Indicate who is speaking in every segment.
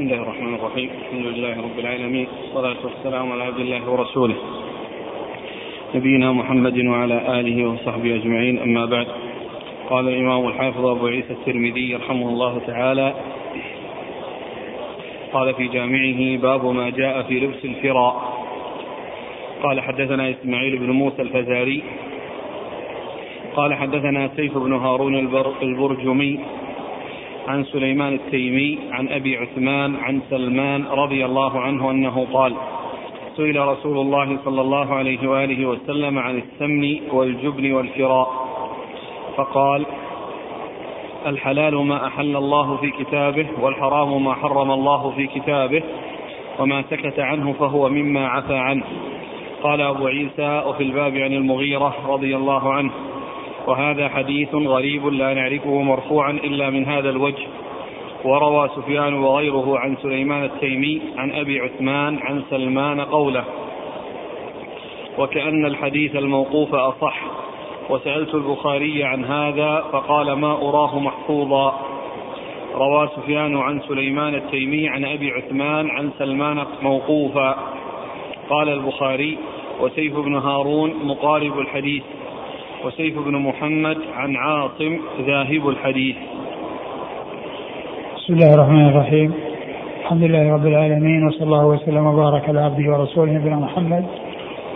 Speaker 1: بسم الله الرحمن الرحيم. الحمد لله رب العالمين. والصلاة والسلام على عبد الله ورسوله. نبينا محمد وعلى آله وصحبه أجمعين. أما بعد. قال الإمام الحافظ أبو عيسى الترمذي رحمه الله تعالى. قال في جامعه باب ما جاء في لبس الفراء قال حدثنا إسماعيل بن موسى الفزاري قال حدثنا سيف بن هارون البرجمي عن سليمان التيمي عن أبي عثمان عن سلمان رضي الله عنه أنه قال سئل رسول الله صلى الله عليه وآله وسلم عن السمن والجبن والفراء فقال الحلال ما أحل الله في كتابه والحرام ما حرم الله في كتابه وما سكت عنه فهو مما عفى عنه. قال أبو عيسى وفي الباب عن المغيرة رضي الله عنه. وهذا حديث غريب لا نعرفه مرفوعا إلا من هذا الوجه. وروى سفيان وغيره عن سليمان التيمي عن أبي عثمان عن سلمان قوله وكأن الحديث الموقوف أصح. وسألت البخاري عن هذا فقال ما أراه محفوظا روى سفيان عن سليمان التيمي عن أبي عثمان عن سلمان موقوفا. قال البخاري وسيف بن هارون مقارب الحديث وسيف بن محمد عن عاصم ذاهب الحديث.
Speaker 2: بسم الله الرحمن الرحيم. الحمد لله رب العالمين وصلى الله وسلم وبارك على عبده ورسوله نبينا محمد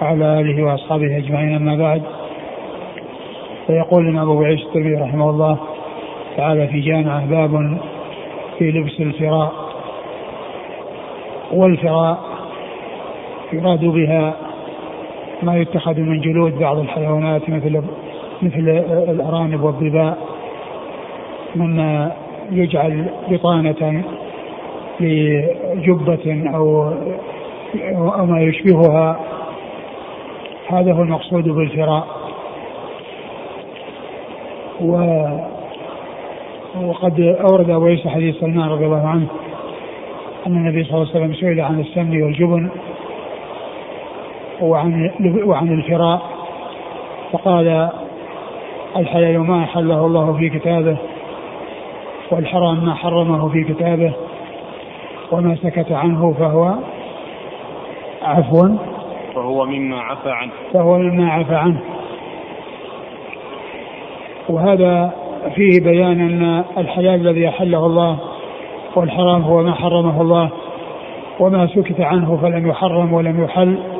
Speaker 2: وعلى آله وأصحابه أجمعين أما بعد. فيقول لنا أبو عيسى الترمذي رحمه الله تعالى في جامعه باب في لبس الفراء. والفراء يراد بها ما يتخذ من جلود بعض الحيوانات مثل مثل الأرانب والظباء مما يجعل بطانة لجبة أو أو ما يشبهها. هذا هو المقصود بالفراء. و وقد أورد أبو عيسى حديث سلمان رضي الله عنه أن النبي صلى الله عليه وسلم سئل عن السمن والجبن. وعن وعن الفراء فقال الحلال ما أحله الله في كتابه والحرام ما حرمه في كتابه وما سكت عنه فهو عفو
Speaker 1: فهو مما عفى عنه.
Speaker 2: فهو مما عفى عنه. وهذا فيه بيان أن الحلال الذي أحله الله والحرام هو ما حرمه الله وما سكت عنه فلم يحرم ولم يحل.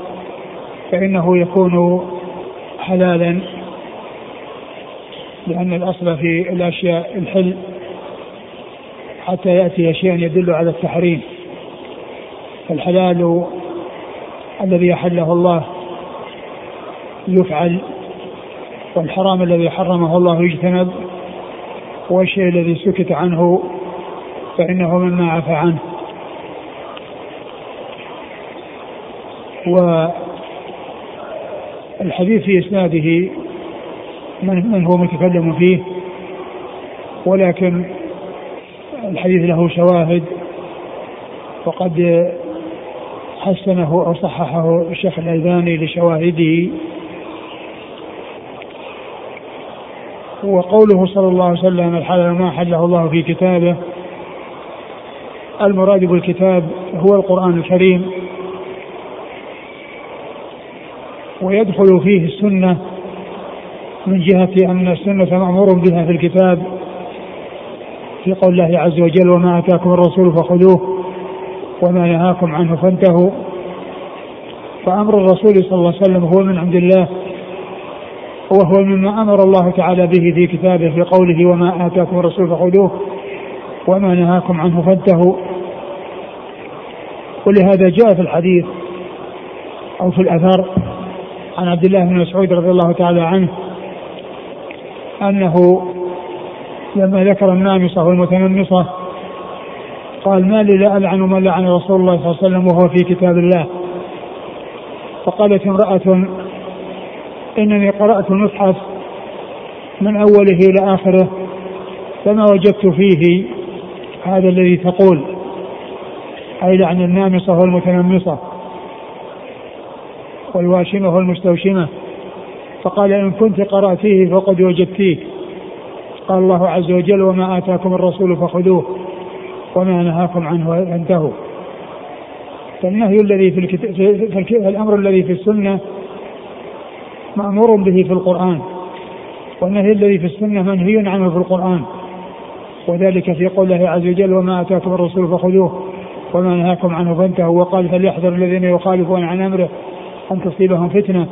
Speaker 2: فإنه يكون حلالا لأن الأصل في الأشياء الحل حتى يأتي شيء يدل على التحريم. فالحلال الذي أحله الله يفعل والحرام الذي حرمه الله يجتنب والشيء الذي سكت عنه فإنه مما عفى عنه. الحديث في إسناده من, من هو متكلم فيه ولكن الحديث له شواهد وقد حسنه أو صححه الشيخ الألباني لشواهده. وقوله صلى الله عليه وسلم الحلال ما حله الله في كتابه. المراد بالكتاب هو القرآن الكريم. ويدخل فيه السنة من جهة أن السنة مأمور بها في الكتاب في قول الله عز وجل وما أتاكم الرسول فخذوه وما نهاكم عنه فانتهوا. فأمر الرسول صلى الله عليه وسلم هو من عند الله وهو مما أمر الله تعالى به في كتابه في قوله وما آتاكم الرسول فخذوه وما نهاكم عنه فانتهوا. ولهذا جاء في الحديث أو في الأثر عن عبد الله بن مسعود رضي الله تعالى عنه أنه لما ذكر النامصة والمتنمصة قال ما لي لا ألعن من لعن رسول الله صلى الله عليه وسلم وهو في كتاب الله. فقالت امرأة إنني قرأت المصحف من أوله إلى آخره فما وجدت فيه هذا الذي تقول أي لعن النامصة والمتنمصة. والواشمة والمستوشمة. فقال إن كنت قرأتيه فقد وجدتيه قال الله عز وجل وما آتاكم الرسول فخذوه وما نهاكم عنه فانتهوا. فالنهي الذي في, في الأمر الذي في السنة مأمور به في القرآن. والنهي الذي في السنة منهي عنه في القرآن. وذلك في قوله عز وجل وما آتاكم الرسول فخذوه وما نهاكم عنه فانتهوا. وقال فليحذر الذين يخالفون عن أمره أن تصيبهم فتنة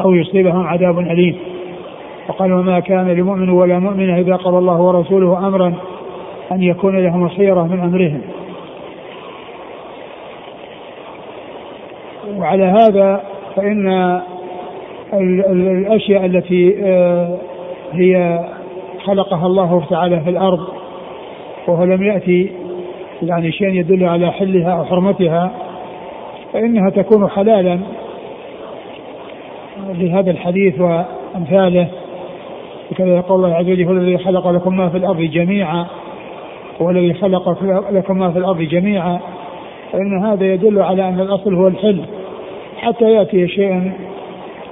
Speaker 2: أو يصيبهم عذاب أليم. وقال وما كان لمؤمن ولا مؤمنة إذا قضى الله ورسوله أمرا أن يكون لهم الخيره من أمرهم. وعلى هذا فإن الأشياء التي آه، هي خلقها الله تعالى في الأرض وهو لم يأتي يعني شيء يدل على حلها أو حرمتها فإنها تكون حلالا لهذا الحديث وأمثاله وكذا يقول الله عز وجل هو الذي خلق لكم ما في الأرض جميعا هو الذي خلق لكم ما في الأرض جميعا. فإن هذا يدل على أن الأصل هو الحل حتى يأتي شيء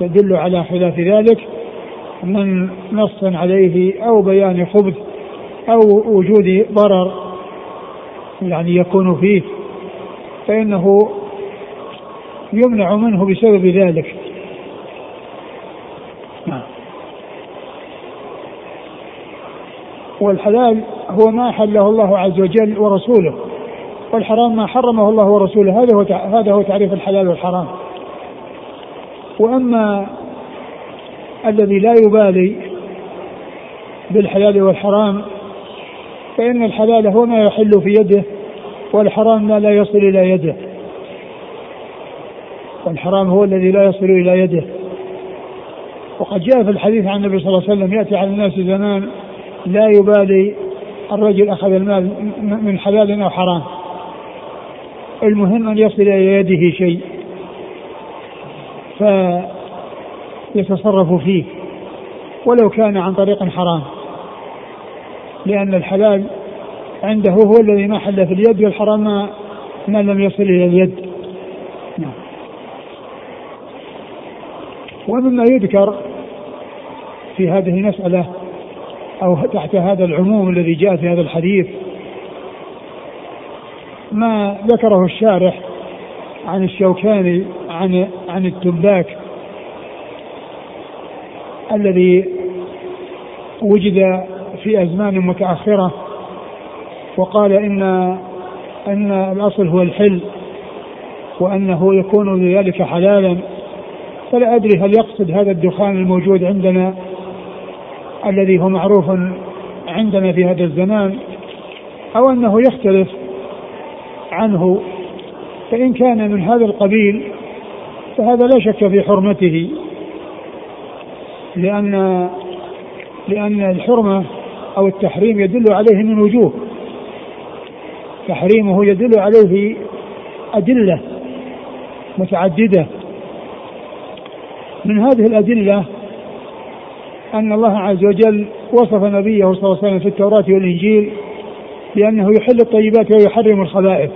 Speaker 2: يدل على خلاف ذلك من نص عليه أو بيان خبث أو وجود ضرر يعني يكون فيه فإنه يمنع منه بسبب ذلك. نعم. والحلال هو ما حله الله عز وجل ورسوله. والحرام ما حرمه الله ورسوله. هذا هو هذا هو تعريف الحلال والحرام. وأما الذي لا يبالي بالحلال والحرام فإن الحلال هو ما يحل في يده والحرام ما لا يصل إلى يده. والحرام هو الذي لا يصل إلى يده. وقد جاء في الحديث عن النبي صلى الله عليه وسلم يأتي على الناس زمان لا يبالي الرجل أخذ المال من حلال أو حرام. المهم أن يصل إلى يده شيء فيتصرف فيه ولو كان عن طريق حرام. لأن الحلال عنده هو الذي ما حل في اليد والحرام ما, لم يصل إلى اليد نعم ومما يذكر في هذه المسألة أو تحت هذا العموم الذي جاء في هذا الحديث ما ذكره الشارح عن الشوكاني عن عن التباك الذي وجد في أزمان متأخرة وقال إن أن الأصل هو الحل وأنه يكون بذلك حلالا فلا أدري هل يقصد هذا الدخان الموجود عندنا الذي هو معروف عندنا في هذا الزمان أو أنه يختلف عنه. فإن كان من هذا القبيل فهذا لا شك في حرمته لأن لأن الحرمة أو التحريم يدل عليه من وجوه. تحريمه يدل عليه أدلة متعددة. من هذه الأدلة أن الله عز وجل وصف نبيه صلى الله عليه وسلم في التوراة والإنجيل بأنه يحل الطيبات ويحرم الخبائث.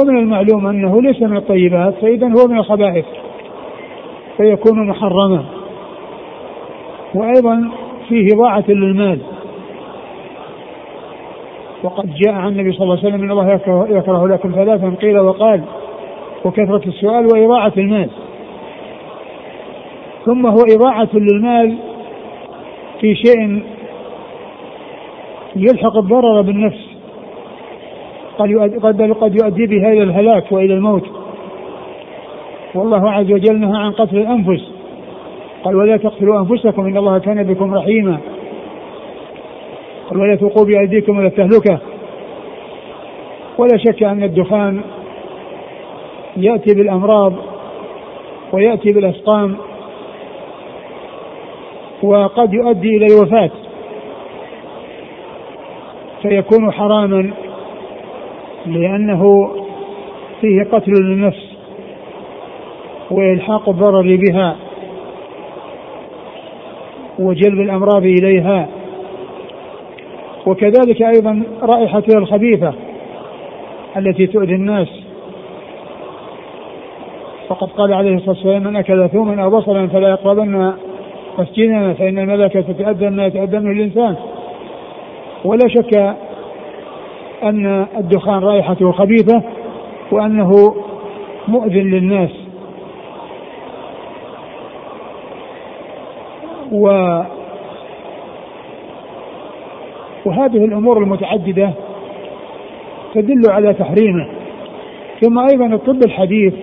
Speaker 2: ومن المعلوم أنه ليس من الطيبات فإذا هو من الخبائث فيكون محرما. وأيضا فيه ضاعة للمال. وقد جاء عن النبي صلى الله عليه وسلم إن الله يكره, لكم ثلاثا قيل وقال وكثرة السؤال وإضاعة المال. ثم هو إضاعة للمال في شيء يلحق الضرر بالنفس. قد قد قد يؤدي بها إلى الهلاك وإلى الموت. والله عز وجل نهى عن قتل الأنفس. قال ولا تقتلوا أنفسكم إن الله كان بكم رحيما. قال ولا تلقوا بأيديكم إلى التهلكة. ولا شك أن الدخان يأتي بالأمراض ويأتي بالأسقام. وقد يؤدي إلى الوفاة. فيكون حراما لأنه فيه قتل للنفس وإلحاق الضرر بها وجلب الأمراض إليها. وكذلك أيضا رائحته الخبيثة التي تؤذي الناس. وقد قال عليه الصلاة والسلام من أكل ثوما أو بصلا فلا يقربن مسجدنا فإن الملائكة تتأذى ما يتأذى منه الإنسان. ولا شك أن الدخان رائحته خبيثة وأنه مؤذن للناس. و وهذه الأمور المتعددة تدل على تحريمه. ثم أيضا الطب الحديث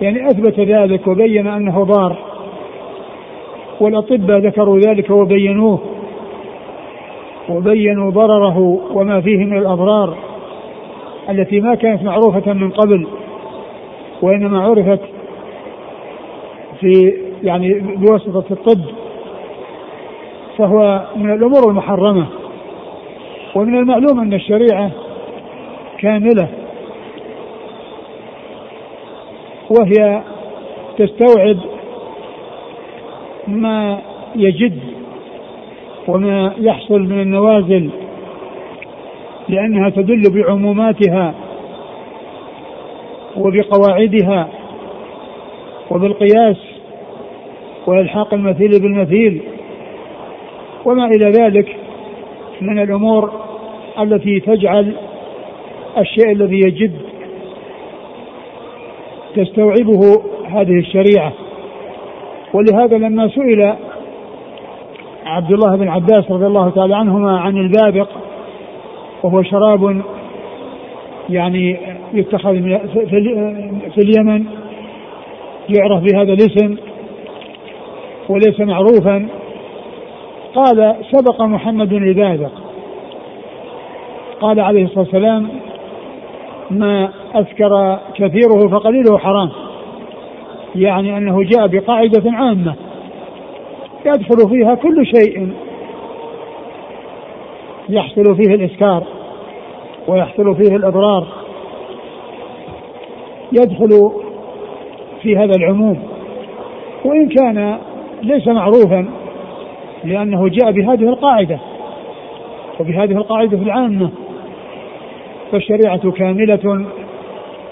Speaker 2: يعني أثبت ذلك وبين أنه ضار. والأطباء ذكروا ذلك وبينوه وبينوا ضرره وما فيه من الأضرار التي ما كانت معروفة من قبل وإنما عرفت في يعني بواسطة الطب فهو من الأمور المحرمة ومن المعلوم أن الشريعة كاملة وهي تستوعب ما يجد وما يحصل من النوازل لأنها تدل بعموماتها وبقواعدها وبالقياس وإلحاق المثيل بالمثيل وما إلى ذلك من الأمور التي تجعل الشيء الذي يجد تستوعبه هذه الشريعة. ولهذا لما سئل عبد الله بن عباس رضي الله تعالى عنهما عن البابق وهو شراب يعني يتخذ في اليمن يعرف بهذا الاسم وليس معروفا قال سبق محمد البابق. قال عليه الصلاة والسلام ما أسكر كثيره فقليله حرام. يعني أنه جاء بقاعدة عامة يدخل فيها كل شيء. يحصل فيه الإسكار ويحصل فيه الإضرار. يدخل في هذا العموم. وإن كان ليس معروفا لأنه جاء بهذه القاعدة وبهذه القاعدة العامة. فالشريعة كاملة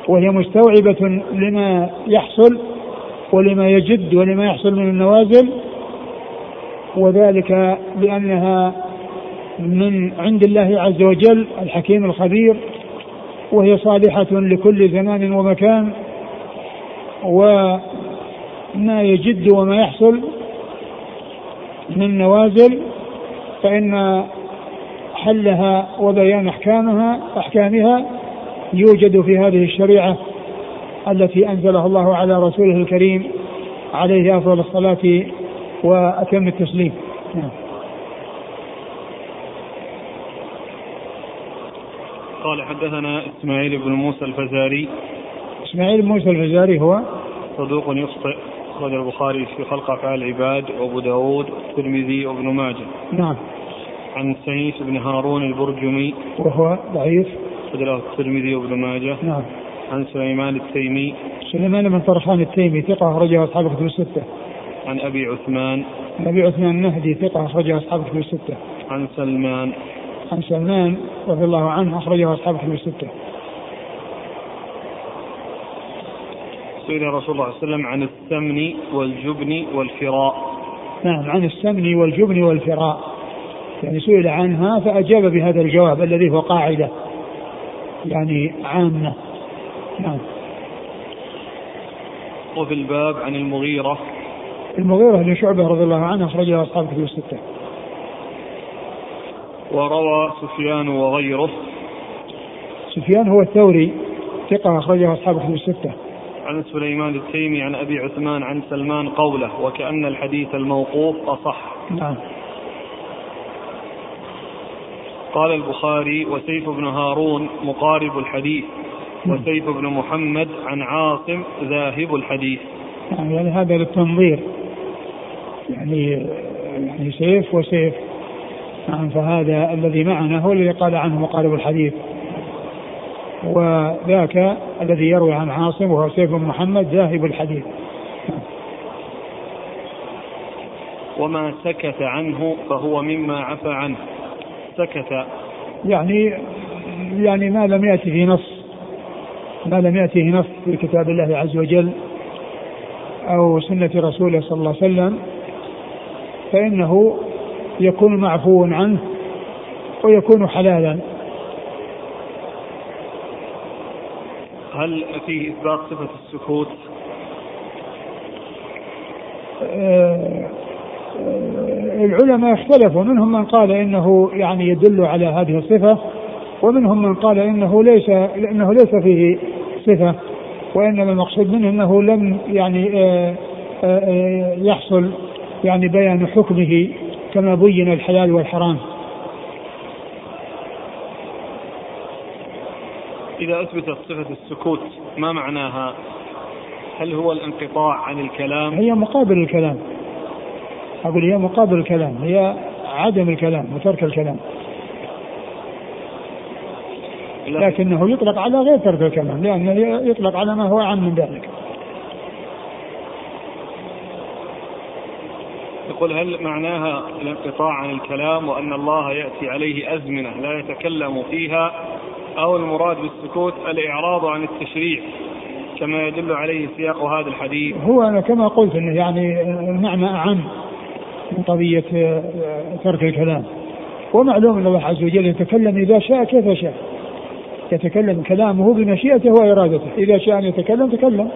Speaker 2: وهي مستوعبة لما يحصل ولما يجد ولما يحصل من النوازل وذلك لأنها من عند الله عز وجل الحكيم الخبير وهي صالحة لكل زمان ومكان وما يجد وما يحصل من نوازل فإن حلها وبيان أحكامها أحكامها يوجد في هذه الشريعة. التي أنزلها الله على رسوله الكريم عليه أفضل الصلاة وأتم التسليم. نعم.
Speaker 1: قال حدثنا إسماعيل بن موسى الفزاري.
Speaker 2: إسماعيل بن موسى الفزاري هو؟
Speaker 1: صدوق يخطئ أخرج البخاري في خلق أفعال العباد وأبو داود والترمذي وابن ماجه.
Speaker 2: نعم.
Speaker 1: عن سيف بن هارون البرجمي.
Speaker 2: وهو ضعيف؟
Speaker 1: أخرج له الترمذي وابن ماجه.
Speaker 2: نعم.
Speaker 1: عن سليمان التيمي.
Speaker 2: سليمان بن طرخان التيمي ثقة أخرجه أصحاب كتب الستة.
Speaker 1: عن أبي عثمان.
Speaker 2: عن أبي عثمان النهدي ثقة أخرجه أصحاب كتب الستة.
Speaker 1: عن سلمان.
Speaker 2: عن سلمان رضي الله عنه أخرجه أصحاب كتب الستة.
Speaker 1: سئل رسول الله صلى الله عليه وسلم عن السمن والجبن والفراء.
Speaker 2: نعم عن السمن والجبن والفراء. يعني سئل عنها فأجاب بهذا الجواب الذي هو قاعدة يعني عامة. نعم
Speaker 1: وفي الباب عن المغيرة
Speaker 2: المغيرة بن شعبة رضي الله عنه أخرجه أصحاب كتب الستة
Speaker 1: وروى سفيان وغيره
Speaker 2: سفيان هو الثوري ثقة أخرجه أصحاب كتب الستة
Speaker 1: عن سليمان التيمي عن أبي عثمان عن سلمان قوله وكأن الحديث الموقوف أصح.
Speaker 2: نعم.
Speaker 1: قال البخاري وسيف بن هارون مقارب الحديث. وسيف بن محمد عن عاصم ذاهب الحديث.
Speaker 2: نعم يعني هذا للتنظير. يعني يعني سيف وسيف. نعم فهذا الذي معنا هو الذي قال عنه مقارب الحديث. وذاك الذي يروي عن عاصم وهو سيف بن محمد ذاهب الحديث.
Speaker 1: وما سكت عنه فهو مما عفى عنه. سكت.
Speaker 2: يعني يعني ما لم يأتي في نص. ما لم يأته نص في كتاب الله عز وجل أو سنة رسوله صلى الله عليه وسلم فإنه يكون معفو عنه ويكون حلالا.
Speaker 1: هل فيه إثبات صفة السكوت؟
Speaker 2: آه، آه، العلماء اختلفوا منهم من قال إنه يعني يدل على هذه الصفة ومنهم من قال إنه ليس إنه ليس فيه صفة وإنما المقصود منه إنه لم يعني آه، يحصل يعني بيان حكمه كما بين الحلال والحرام.
Speaker 1: إذا أثبتت صفة السكوت ما معناها؟ هل هو الانقطاع عن الكلام؟
Speaker 2: هي مقابل الكلام. أقول هي مقابل الكلام، هي عدم الكلام وترك الكلام. لكنه يطلق على غير ترك الكلام لأنه يطلق على ما هو عام من ذلك.
Speaker 1: يقول هل معناها الانقطاع عن الكلام وأن الله يأتي عليه أزمنة لا يتكلم فيها؟ أو المراد بالسكوت الإعراض عن التشريع كما يدل عليه سياق هذا الحديث؟
Speaker 2: هو أنا كما قلت أنه يعني المعنى أعم من قضية آه، ترك الكلام. ومعلوم أن الله عز وجل يتكلم إذا شاء كيف شاء. يتكلم كلامه بمشيئته وإرادته. إذا شاء أن يتكلم تكلم.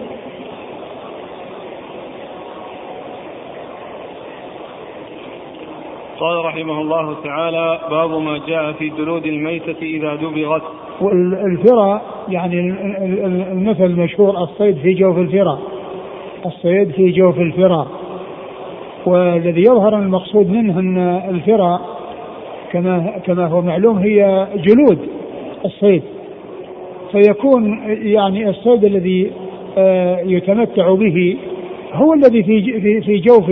Speaker 1: قال رحمه الله تعالى باب ما جاء في جلود الميتة إذا دبغت.
Speaker 2: والفرى يعني المثل المشهور الصيد في جوف الفرى الصيد في جوف الفرى والذي يظهر المقصود منه أن الفرى كما كما هو معلوم هي جلود الصيد. فيكون يعني الصيد الذي آه، يتمتع به هو الذي في في جوف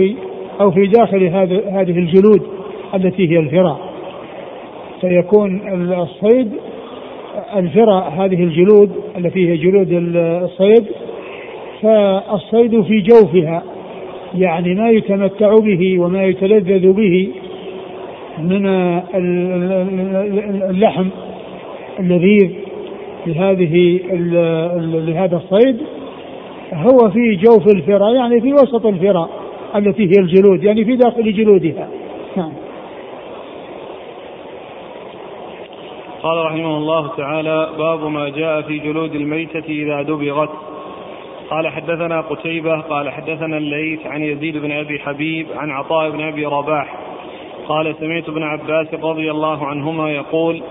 Speaker 2: أو في داخل هذه الجلود التي هي الفرى فيكون الصيد الفرى هذه الجلود التي هي جلود الصيد فالصيد في جوفها يعني ما يتمتع به وما يتلذذ به من اللحم اللذيذ لهذه لهذا الصيد هو في جوف الفرى يعني في وسط الفرى التي هي الجلود يعني في داخل جلودها. نعم.
Speaker 1: قال رحمه الله تعالى باب ما جاء في جلود الميتة إذا دبغت. قال حدثنا قتيبة قال حدثنا الليث عن يزيد بن أبي حبيب عن عطاء بن أبي رباح. قال سمعت ابن عباس رضي الله عنهما يقول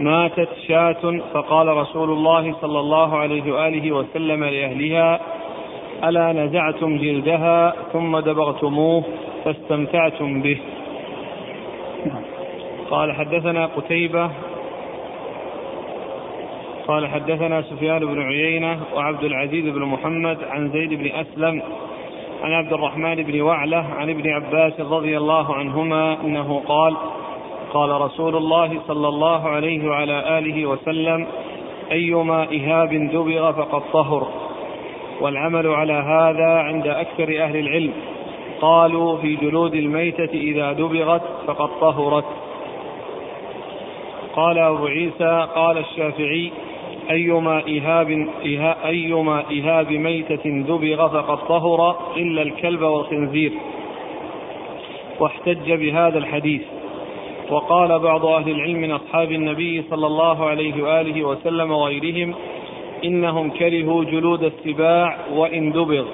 Speaker 1: ماتت شاة فقال رسول الله صلى الله عليه وآله وسلم لأهلها ألا نزعتم جلدها ثم دبغتموه فاستمتعتم به. قال حدثنا قتيبة قال حدثنا سفيان بن عيينة وعبد العزيز بن محمد عن زيد بن أسلم عن عبد الرحمن بن وعلة عن ابن عباس رضي الله عنهما أنه قال قال رسول الله صلى الله عليه وعلى آله وسلم أيما إهاب دبغ فقد طهر. والعمل على هذا عند أكثر أهل العلم. قالوا في جلود الميتة إذا دبغت فقد طهرت. قال أبو عيسى قال الشافعي أيما إهاب أيما إهاب ميتة دبغ فقد طهر إلا الكلب والخنزير. واحتج بهذا الحديث. وقال بعض أهل العلم من أصحاب النبي صلى الله عليه وآله وسلم وغيرهم إنهم كرهوا جلود السباع وإن دبغ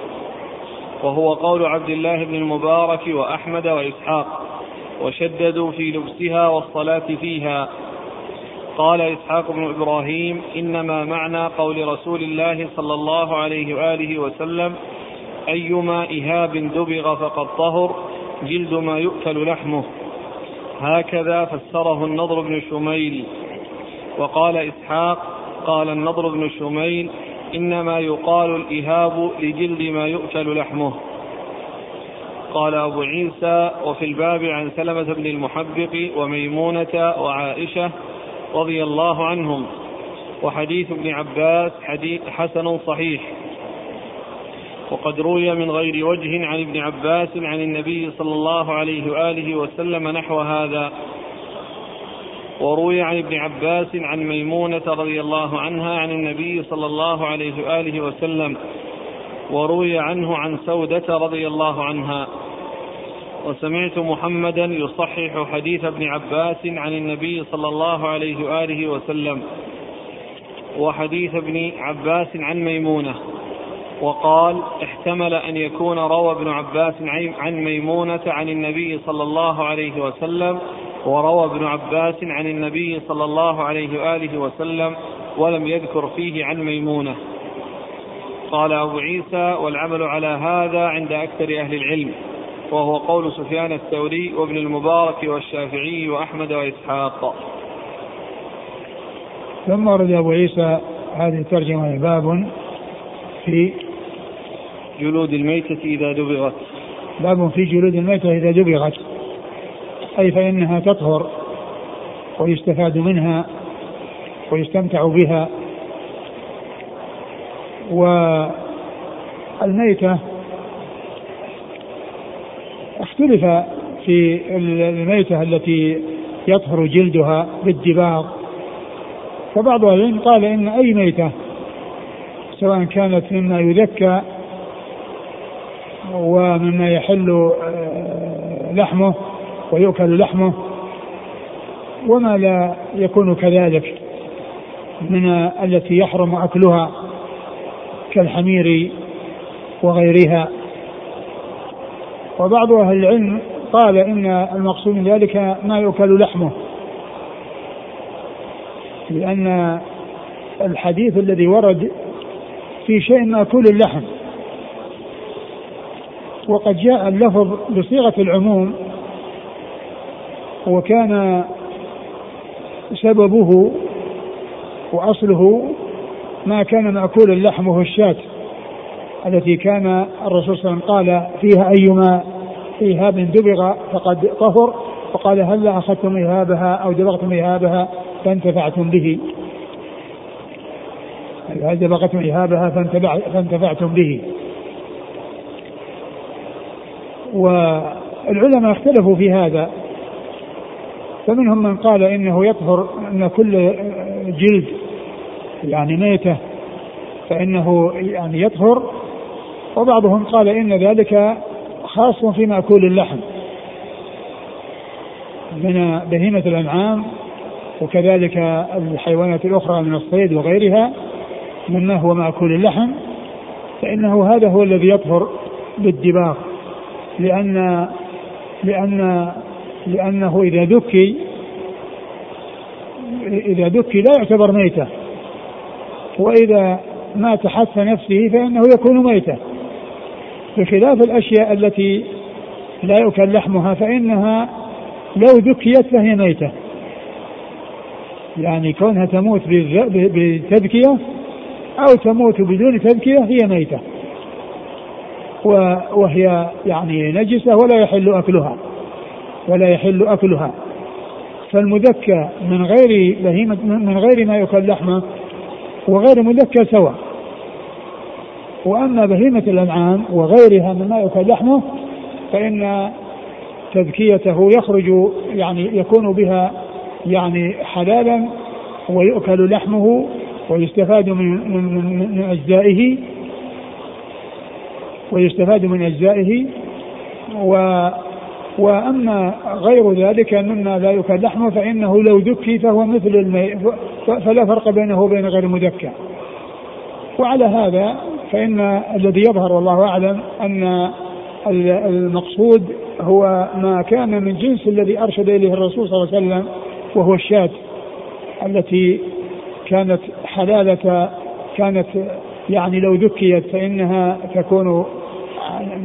Speaker 1: وهو قول عبد الله بن المبارك وأحمد وإسحاق وشددوا في لبسها والصلاة فيها. قال إسحاق بن إبراهيم إنما معنى قول رسول الله صلى الله عليه وآله وسلم أيما إهاب دبغ فقد طهر جلد ما يؤكل لحمه. هكذا فسره النضر بن شميل. وقال إسحاق قال النضر بن شميل إنما يقال الإهاب لجلد ما يؤكل لحمه. قال أبو عيسى وفي الباب عن سلمة بن المحبق وميمونة وعائشة رضي الله عنهم. وحديث ابن عباس حديث حسن صحيح. وقد روي من غير وجه عن ابن عباس عن النبي صلى الله عليه وآله وسلم نحو هذا. وروي عن ابن عباس عن ميمونة رضي الله عنها عن النبي صلى الله عليه وآله وسلم. وروي عنه عن سودة رضي الله عنها. وسمعت محمدا يصحح حديث ابن عباس عن النبي صلى الله عليه وآله وسلم. وحديث ابن عباس عن ميمونة. وقال احتمل أن يكون روى ابن عباس عن ميمونة عن النبي صلى الله عليه وسلم وروى ابن عباس عن النبي صلى الله عليه وآله وسلم ولم يذكر فيه عن ميمونة. قال أبو عيسى والعمل على هذا عند أكثر أهل العلم وهو قول سفيان الثوري وابن المبارك والشافعي وأحمد وإسحاق.
Speaker 2: ثم ورد أبو عيسى هذه الترجمة باب في
Speaker 1: جلود الميتة إذا دبغت.
Speaker 2: باب في جلود الميتة إذا دبغت. أي فإنها تطهر ويستفاد منها ويستمتع بها. والميتة اختلف في الميتة التي يطهر جلدها بالدباغ. فبعض العلم قال إن أي ميتة سواء كانت مما يذكى ومما يحل آه، لحمه ويؤكل لحمه وما لا يكون كذلك من التي يحرم أكلها كالحمير وغيرها. وبعض أهل العلم قال إن المقصود من ذلك ما يؤكل لحمه لأن الحديث الذي ورد في شيء مأكول اللحم. وقد جاء اللفظ بصيغة العموم وكان سببه وأصله ما كان مأكول اللحم وهو الشاة التي كان الرسول صلى الله عليه وسلم قال فيها أيما ايهاب دبغ فقد طهر وقال هل أخذتم إيهابها أو دبغتم إيهابها فانتفعتم به. هل دبغتم إيهابها فانتفعتم به. والعلماء اختلفوا في هذا. فمنهم من قال إنه يطهر أن كل جلد يعني ميتة فإنه يعني يطهر. وبعضهم قال إن ذلك خاص في مأكول اللحم من بهيمة الأنعام وكذلك الحيوانات الأخرى من الصيد وغيرها مما هو مأكول اللحم. فإنه هذا هو الذي يطهر بالدباغ. لأن لأن لأنه إذا دكي إذا دكي لا يعتبر ميتة. وإذا مات حث نفسه فإنه يكون ميتة. بخلاف الأشياء التي لا يؤكل لحمها فإنها لو دكيت فهي ميتة. يعني كونها تموت بتذكية أو تموت بدون تذكية هي ميتة. وهي يعني نجسة ولا يحل أكلها ولا يحل أكلها. فالمذكى من غير بهيمة من غير ما يؤكل لحمة وغير مذكى سواء. وأما بهيمة الأنعام وغيرها مما يؤكل لحمة فإن تذكيته يخرج يعني يكون بها يعني حلالا ويؤكل لحمه ويستفاد من من, من أجزائه ويستفاد من أجزائه و وأما غير ذلك مما لا يؤكل لحمه فإنه لو دكي فهو مثل المي فلا فرق بينه وبين غير المدكى. وعلى هذا فإن الذي يظهر والله أعلم أن المقصود هو ما كان من جنس الذي أرشد إليه الرسول صلى الله عليه وسلم وهو الشاة التي كانت حلالة كانت يعني لو ذكيت فإنها تكون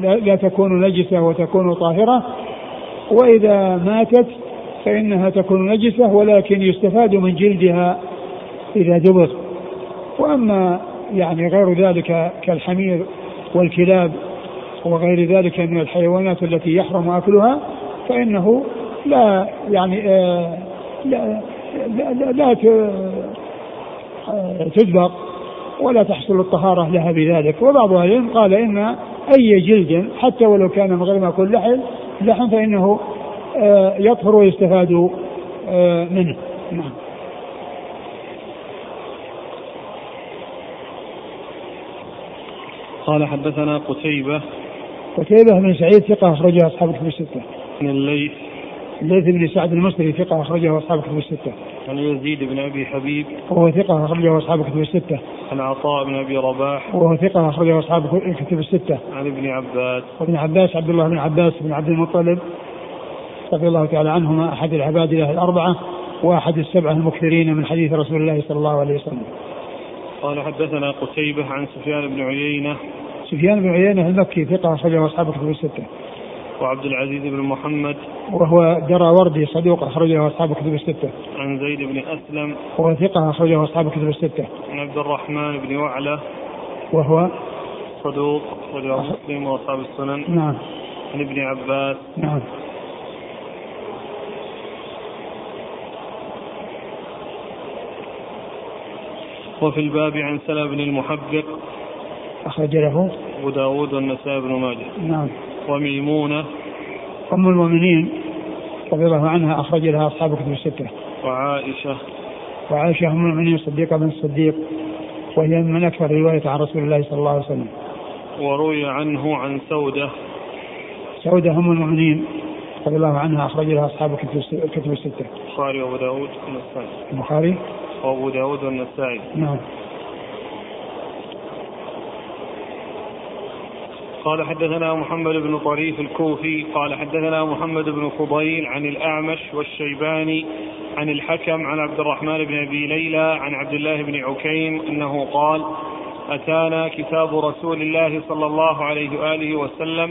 Speaker 2: لا تكون نجسة وتكون طاهرة وإذا ماتت فإنها تكون نجسة ولكن يستفاد من جلدها إذا دبر. وأما يعني غير ذلك كالحمير والكلاب وغير ذلك من الحيوانات التي يحرم أكلها فإنه لا يعني آه لا لا, لا, لا آه، تدبر. ولا تحصل الطهارة لها بذلك. وبعض أهل قال إن أي جلد حتى ولو كان من غير ما يكون لحم اللحم فإنه آه، يطهر ويستفاد آه، منه. نعم.
Speaker 1: قال حدثنا قتيبة.
Speaker 2: قتيبة بن سعيد ثقة أخرجها أصحاب الكتب الستة.
Speaker 1: من الليث.
Speaker 2: الليث بن سعد المصري ثقة أخرجه أصحاب الكتب الستة.
Speaker 1: عن يزيد بن أبي حبيب
Speaker 2: وهو ثقة أخرجه أصحاب الكتب الستة.
Speaker 1: عن عطاء بن أبي رباح
Speaker 2: وهو ثقة أخرجه أصحاب الكتب الستة.
Speaker 1: عن ابن عباس
Speaker 2: وابن عباس عبد الله بن عباس بن عبد المطلب رضي الله تعالى عنهما أحد العباد له الأربعة وأحد السبعة المكثرين من حديث رسول الله صلى الله عليه وسلم.
Speaker 1: قال حدثنا قتيبة عن سفيان بن عيينة
Speaker 2: سفيان بن عيينة المكي ثقة أخرجه أصحاب الكتب الستة.
Speaker 1: وعبد العزيز بن محمد
Speaker 2: وهو درى وردي صدوق أخرجه أصحاب الكتب الستة.
Speaker 1: عن زيد بن أسلم
Speaker 2: وهو ثقة أخرجه أصحاب الكتب الستة.
Speaker 1: عن عبد الرحمن بن وعلة
Speaker 2: وهو
Speaker 1: صدوق أخرجه مسلم وأصحاب السنن.
Speaker 2: نعم.
Speaker 1: عن ابن عباس.
Speaker 2: نعم.
Speaker 1: وفي الباب عن سلمة بن المحبق
Speaker 2: أخرج له
Speaker 1: أبو داود والنسائي بن ماجه.
Speaker 2: نعم.
Speaker 1: وميمونة
Speaker 2: أم المؤمنين رضي الله عنها أخرج لها أصحاب الكتب الستة.
Speaker 1: وعائشة
Speaker 2: وعائشة أم المؤمنين صديقة بن الصديق وهي من أكثر رواية عن رسول الله صلى الله عليه وسلم.
Speaker 1: وروي عنه عن سودة.
Speaker 2: سودة أم المؤمنين رضي الله عنها أخرج لها أصحاب الكتب الستة.
Speaker 1: البخاري وأبو داود والنسائي.
Speaker 2: البخاري؟
Speaker 1: وأبو داود والنسائي.
Speaker 2: نعم.
Speaker 1: قال حدثنا محمد بن طريف الكوفي قال حدثنا محمد بن فضيل عن الأعمش والشيباني عن الحكم عن عبد الرحمن بن أبي ليلى عن عبد الله بن عكيم أنه قال أتانا كتاب رسول الله صلى الله عليه وآله وسلم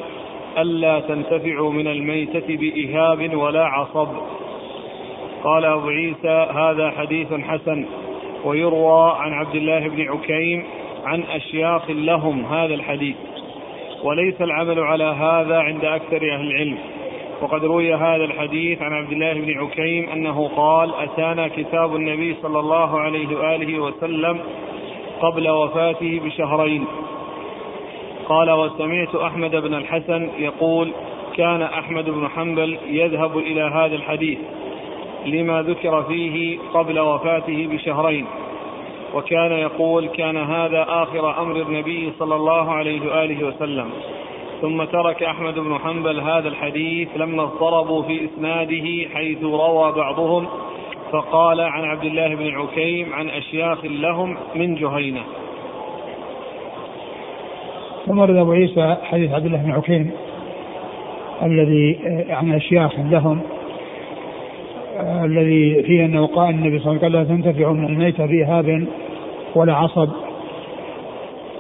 Speaker 1: ألا تنتفعوا من الميتة بإهاب ولا عصب. قال أبو عيسى هذا حديث حسن. ويروى عن عبد الله بن عكيم عن أشياخ لهم هذا الحديث. وليس العمل على هذا عند أكثر أهل العلم. وقد روي هذا الحديث عن عبد الله بن عكيم أنه قال أتانا كتاب النبي صلى الله عليه وآله وسلم قبل وفاته بشهرين. قال وسمعت أحمد بن الحسن يقول كان أحمد بن حنبل يذهب إلى هذا الحديث لما ذكر فيه قبل وفاته بشهرين. وكان يقول كان هذا آخر أمر النبي صلى الله عليه وآله وسلم. ثم ترك أحمد بن حنبل هذا الحديث لما اضطربوا في إسناده حيث روى بعضهم فقال عن عبد الله بن عكيم عن أشياخ لهم من جهينة.
Speaker 2: ثم ورد أبو عيسى حديث عبد الله بن عكيم الذي آه، عن أشياخ لهم الذي فيه أنه قال النبي صلى الله عليه وسلم لا تنتفع من الميتة بإهاب ولا عصب.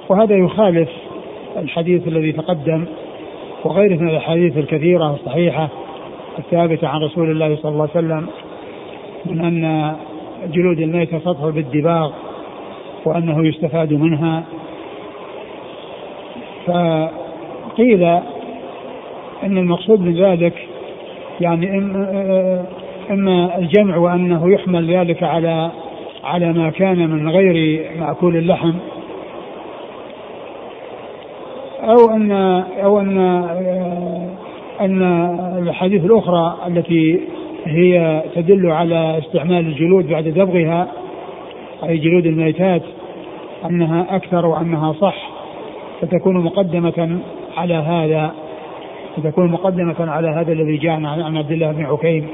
Speaker 2: وهذا يخالف الحديث الذي تقدم وغيره من الأحاديث الكثيرة الصحيحة الثابتة عن رسول الله صلى الله عليه وسلم من أن جلود الميتة تطهر بالدباغ وأنه يستفاد منها. فقيل إن المقصود من ذلك يعني إما- أما الجمع وأنه يحمل ذلك على على ما كان من غير مأكول اللحم أو أن أو أن أن الأحاديث الأخرى التي هي تدل على استعمال الجلود بعد دبغها أي جلود الميتات أنها أكثر وأنها صح فتكون مقدمة على هذا فتكون مقدمة على هذا الذي جاء عن عبد الله بن عكيم.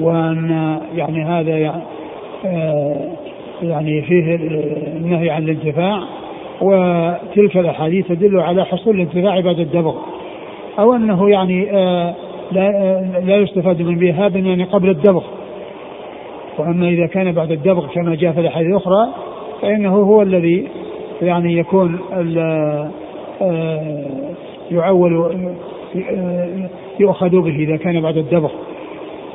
Speaker 2: وأن يعني هذا يعني, آه يعني فيه النهي عن الانتفاع وتلك الأحاديث تدل على حصول الانتفاع بعد الدبغ. أو أنه يعني آه لا, آه لا يستفاد من بهاب يعني قبل الدبغ. وأما إذا كان بعد الدبغ كما جاء في الأحاديث الأخرى فإنه هو الذي يعني يكون يعول يؤخذ به إذا كان بعد الدبغ.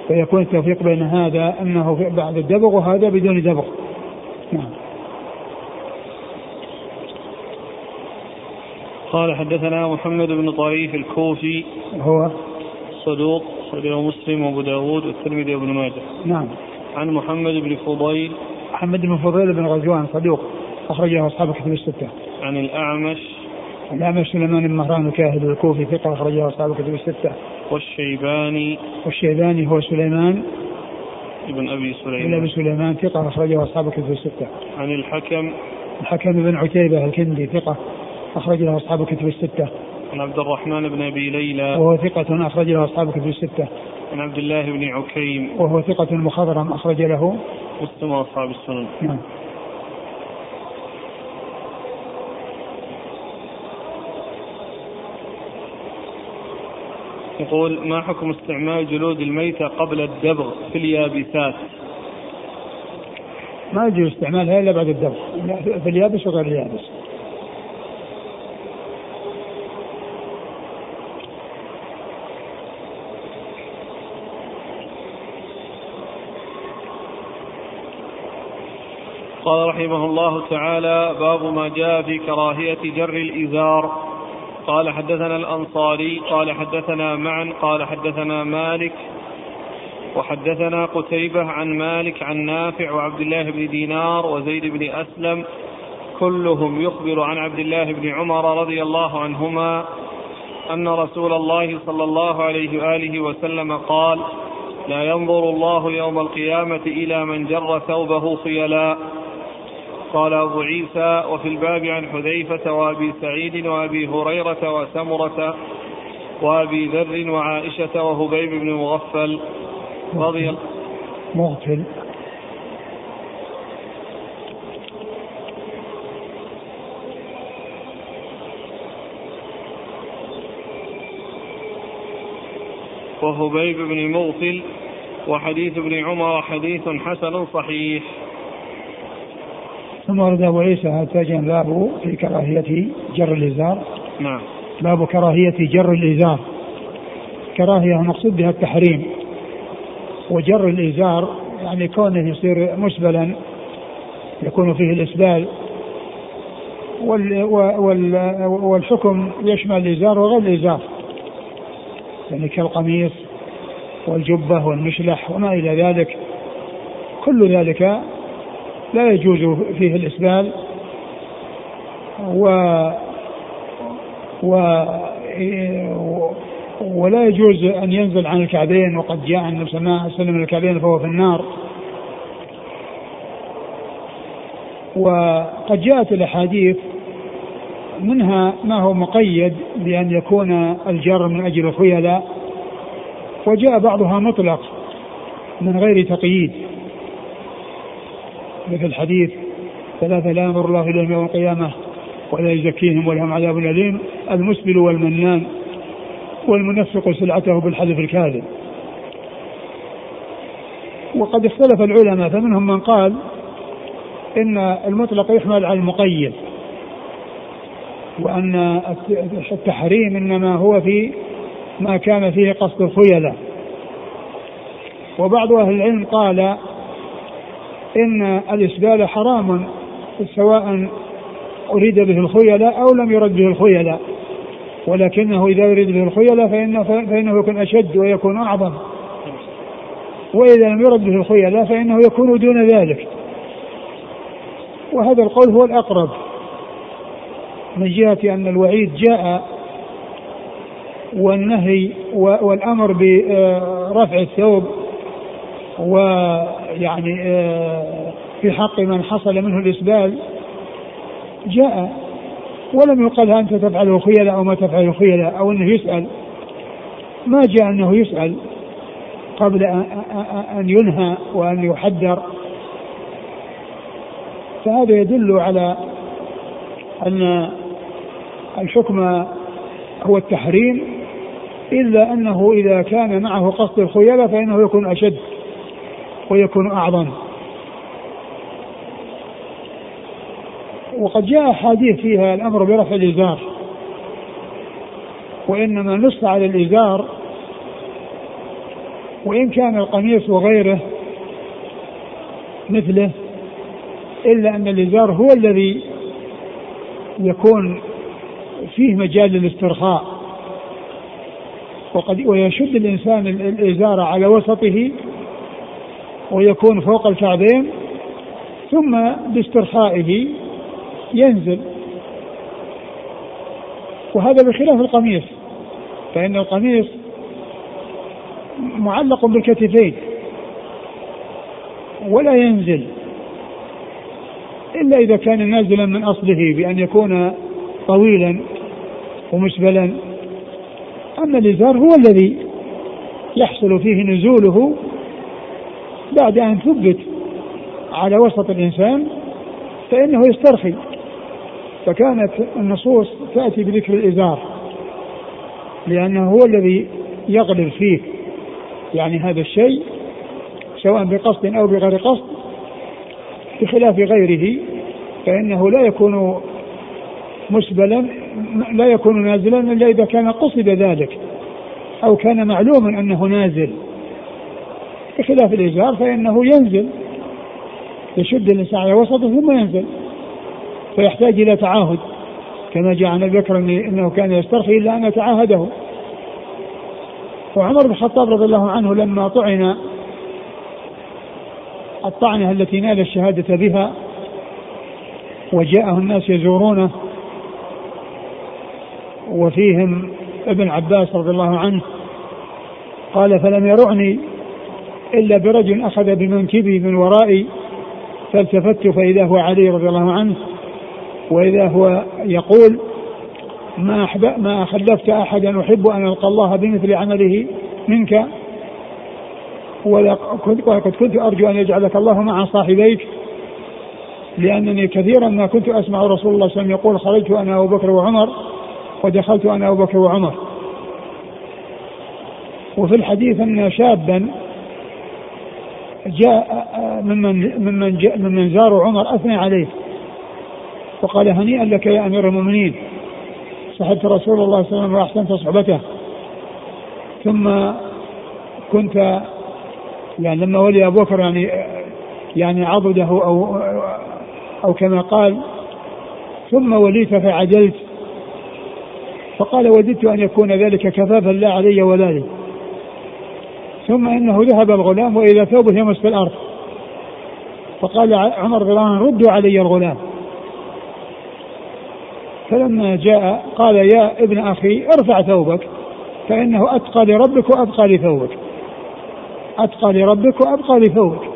Speaker 2: فيكون التوفيق بين هذا في- بعد الدبغ وهذا بدون دبغ. نعم.
Speaker 1: قال حدثنا محمد بن طريف الكوفي.
Speaker 2: هو
Speaker 1: صدوق أخرجه مسلم وأبو داود والترمذي وابن ماجه.
Speaker 2: نعم.
Speaker 1: عن محمد بن فضيل.
Speaker 2: محمد بن فضيل بن غزوان صدوق أخرجه أصحاب الكتب الستة.
Speaker 1: عن الأعمش.
Speaker 2: الأعمش سليمان بن مهران الكاهل الكوفي ثقة أخرجه أصحاب الكتب الستة.
Speaker 1: والشيباني
Speaker 2: والشيباني هو سليمان.
Speaker 1: بن أبي
Speaker 2: بن
Speaker 1: سليمان
Speaker 2: أبي سليمان. ثقة أخرجه أصحاب الكتب الستة.
Speaker 1: عن الحكم.
Speaker 2: الحكم بن عتيبة الكندي ثقة أخرج له أصحاب الكتب الستة.
Speaker 1: عن عبد الرحمن بن أبي ليلى.
Speaker 2: وهو ثقة أخرج له أصحاب الكتب الستة.
Speaker 1: عن عبد الله بن عكيم.
Speaker 2: وهو ثقة مخضرم أخرج له.
Speaker 1: مسلم وأصحاب السنن.
Speaker 2: نعم.
Speaker 1: يقول ما حكم استعمال جلود الميتة قبل الدبغ في اليابسات؟
Speaker 2: ما يجوز استعمالها إلا بعد الدبغ. في اليابس وغير اليابس.
Speaker 1: قال رحمه الله تعالى باب ما جاء في كراهية جر الإزار. قال حدثنا الأنصاري قال حدثنا معا قال حدثنا مالك وحدثنا قتيبة عن مالك عن نافع وعبد الله بن دينار وزيد بن أسلم كلهم يخبر عن عبد الله بن عمر رضي الله عنهما أن رسول الله صلى الله عليه وآله وسلم قال لا ينظر الله يوم القيامة إلى من جر ثوبه خيلاء قال أبو عيسى وفي الباب عن حذيفة وأبي سعيد وأبي هريرة وسمرة وأبي ذر وعائشة وهبيب بن مغفل رضي
Speaker 2: مغفل.
Speaker 1: وهبيب بن مغفل وحديث ابن عمر حديث حسن صحيح.
Speaker 2: ثم ورد أبو عيسى هذا باب في كراهية جر الإزار؟
Speaker 1: نعم.
Speaker 2: باب كراهية جر الإزار. كراهية المقصود بها التحريم. وجر الإزار يعني كونه يصير مسبلا يكون فيه الإسبال. وال وال والحكم يشمل الإزار وغير الإزار. يعني كالقميص والجبة والمشلح وما إلى ذلك. كل ذلك لا يجوز فيه الإسبال. و و ولا يجوز أن ينزل عن الكعبين وقد جاء النبي صلى الله عليه وسلم الكعبين فهو في النار. وقد جاءت الأحاديث منها ما هو مقيد بأن يكون الجر من أجل الخيلاء وجاء بعضها مطلق من غير تقييد. مثل حديث ثلاثة لا ينظر الله إليهم يوم القيامة ولا يزكيهم ولهم عذاب أليم. المسبل والمنان والمنفق سلعته بالحلف الكاذب. وقد اختلف العلماء فمنهم من قال إن المطلق يحمل على المقيد وأن التحريم إنما هو في ما كان فيه قصد الخيلاء. وبعض أهل العلم قال إن الإسبال حرام سواء أريد به الخيلاء أو لم يرد به الخيلاء. ولكنه إذا يريد به الخيلاء فإنه, فإنه يكون أشد ويكون أعظم. وإذا لم يرد به الخيلاء فإنه يكون دون ذلك. وهذا القول هو الأقرب. من جهة أن الوعيد جاء والنهي والأمر برفع الثوب ويعني آه، في حق من حصل منه الإسبال جاء. ولم يقل أنت تفعل خيلاء أو ما تفعل خيلاء أو أنه يسأل. ما جاء أنه يسأل قبل أن ينهى وأن يحذر. فهذا يدل على أن الحكم هو التحريم إلا أنه إذا كان معه قصد الخيلاء فإنه يكون أشد. ويكون أعظم. وقد جاء أحاديث فيها الأمر برفع الإزار. وإنما نص على الإزار. وإن كان القميص وغيره مثله إلا أن الإزار هو الذي يكون فيه مجال للاسترخاء. وقد ويشد الإنسان الإزار على وسطه ويكون فوق الكعبين ثم باسترخائه ينزل. وهذا بخلاف القميص فإن القميص معلق بالكتفين ولا ينزل إلا إذا كان نازلا من أصله بأن يكون طويلا ومسبلا. أما الإزار هو الذي يحصل فيه نزوله بعد أن ثبت على وسط الإنسان فإنه يسترخي. فكانت النصوص تأتي بذكر الإزار لأنه هو الذي يغلب فيه يعني هذا الشيء سواء بقصد أو بغير قصد بخلاف غيره فإنه لا يكون مسبلا لا يكون نازلا إلا إذا كان قصد ذلك أو كان معلوما أنه نازل. بخلاف الإزار فإنه ينزل يشد الإنسان على وسطه ثم ينزل فيحتاج إلى تعاهد. كما جاء عن أبي بكر إنه كان يسترخي إلا أن يتعاهده. وعمر بن الخطاب رضي الله عنه لما طعن الطعنة التي نال الشهادة بها وجاءه الناس يزورونه وفيهم ابن عباس رضي الله عنه قال فلم يرعني إلا برجل أخذ بمنكبي من ورائي فالتفت فإذا هو علي رضي الله عنه وإذا هو يقول ما ما خلفت أحدا أحب أن ألقى الله بمثل عمله منك؟ وقد كنت أرجو أن يجعلك الله مع صاحبيك لأنني كثيرا ما كنت أسمع رسول الله صلى الله عليه وسلم يقول خرجت أنا أبو بكر وعمر ودخلت أنا أبو بكر وعمر. وفي الحديث أن شابا جاء ممن ممن جاء ممن زاروا عمر أثنى عليه. وقال هنيئا لك يا أمير المؤمنين. صحبت رسول الله صلى الله عليه وسلم وأحسنت صحبته. ثم كنت يعني لما ولي أبو بكر يعني يعني عضده أو أو كما قال ثم وليت فعدلت فقال وددت أن يكون ذلك كفافا لا علي ولا لي. ثم إنه ذهب الغلام وإذا ثوبه يمس في الأرض. فقال عمر رضي الله عنه ردوا علي الغلام. فلما جاء قال يا ابن أخي ارفع ثوبك فإنه أتقى لربك وأبقى لثوبك. أتقى لربك وأبقى لثوبك.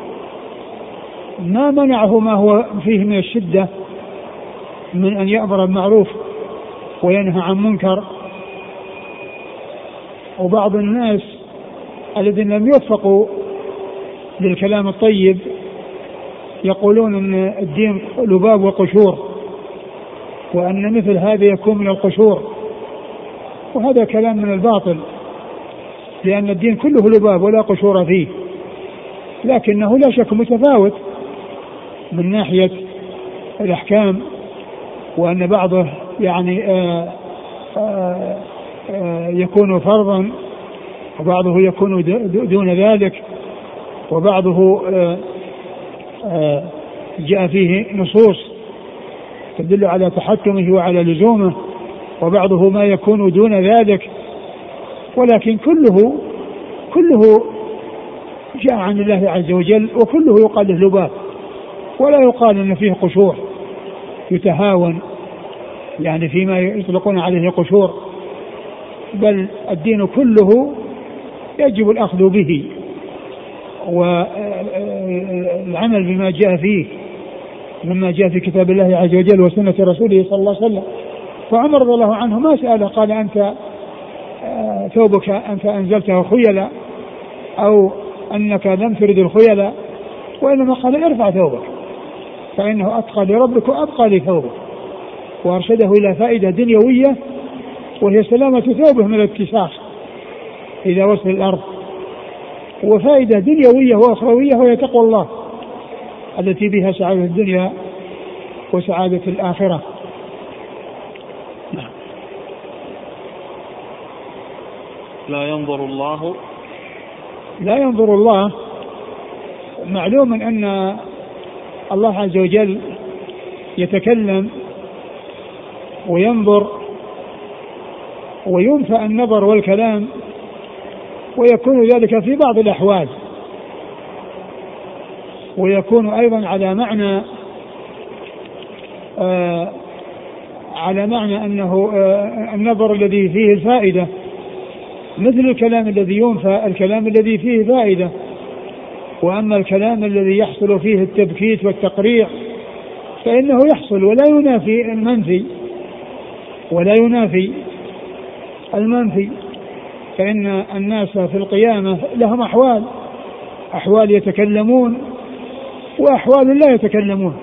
Speaker 2: ما منعه ما هو فيه من الشدة من أن يأمر بالمعروف وينهى عن منكر وبعض الناس الذين لم يوفقوا للكلام الطيب يقولون إن الدين لباب وقشور وأن مثل هذا يكون من القشور وهذا كلام من الباطل لأن الدين كله لباب ولا قشور فيه لكنه لا شك متفاوت من ناحية الأحكام وأن بعضه يعني آآ آآ آآ يكون فرضا وبعضه يكون دون ذلك وبعضه جاء فيه نصوص تدل على تحكمه وعلى لزومه وبعضه ما يكون دون ذلك. ولكن كله كله جاء عن الله عز وجل وكله يقال له لباب ولا يقال إن فيه قشور يتهاون يعني فيما يطلقون عليه قشور. بل الدين كله يجب الأخذ به والعمل بما جاء فيه مما جاء في كتاب الله عز وجل وسنة رسوله صلى الله عليه وسلم. فعمر رضي الله عنه ما سأله قال أنت آه، ثوبك أنت أنزلته خيلا أو أنك لم ترد الخيلاء وإنما قال ارفع ثوبك فإنه أتقى لربك وأبقى لثوبك. وأرشده إلى فائدة دنيوية وهي سلامة ثوبه من الاتساخ إذا وصل الأرض. وفائدة دنيوية وأخروية وهي تقوى الله التي بها سعادة الدنيا وسعادة الآخرة.
Speaker 1: نعم. لا ينظر الله.
Speaker 2: لا ينظر الله. معلوم أن الله عز وجل يتكلم وينظر وينفى النظر والكلام ويكون ذلك في بعض الأحوال. ويكون أيضا على معنى آه على معنى أنه آه النظر الذي فيه الفائدة. مثل الكلام الذي ينفى الكلام الذي فيه فائدة. وأما الكلام الذي يحصل فيه التبكيت والتقريع فإنه يحصل ولا ينافي المنفي. ولا ينافي المنفي. فإن الناس في القيامة لهم أحوال أحوال يتكلمون وأحوال لا يتكلمون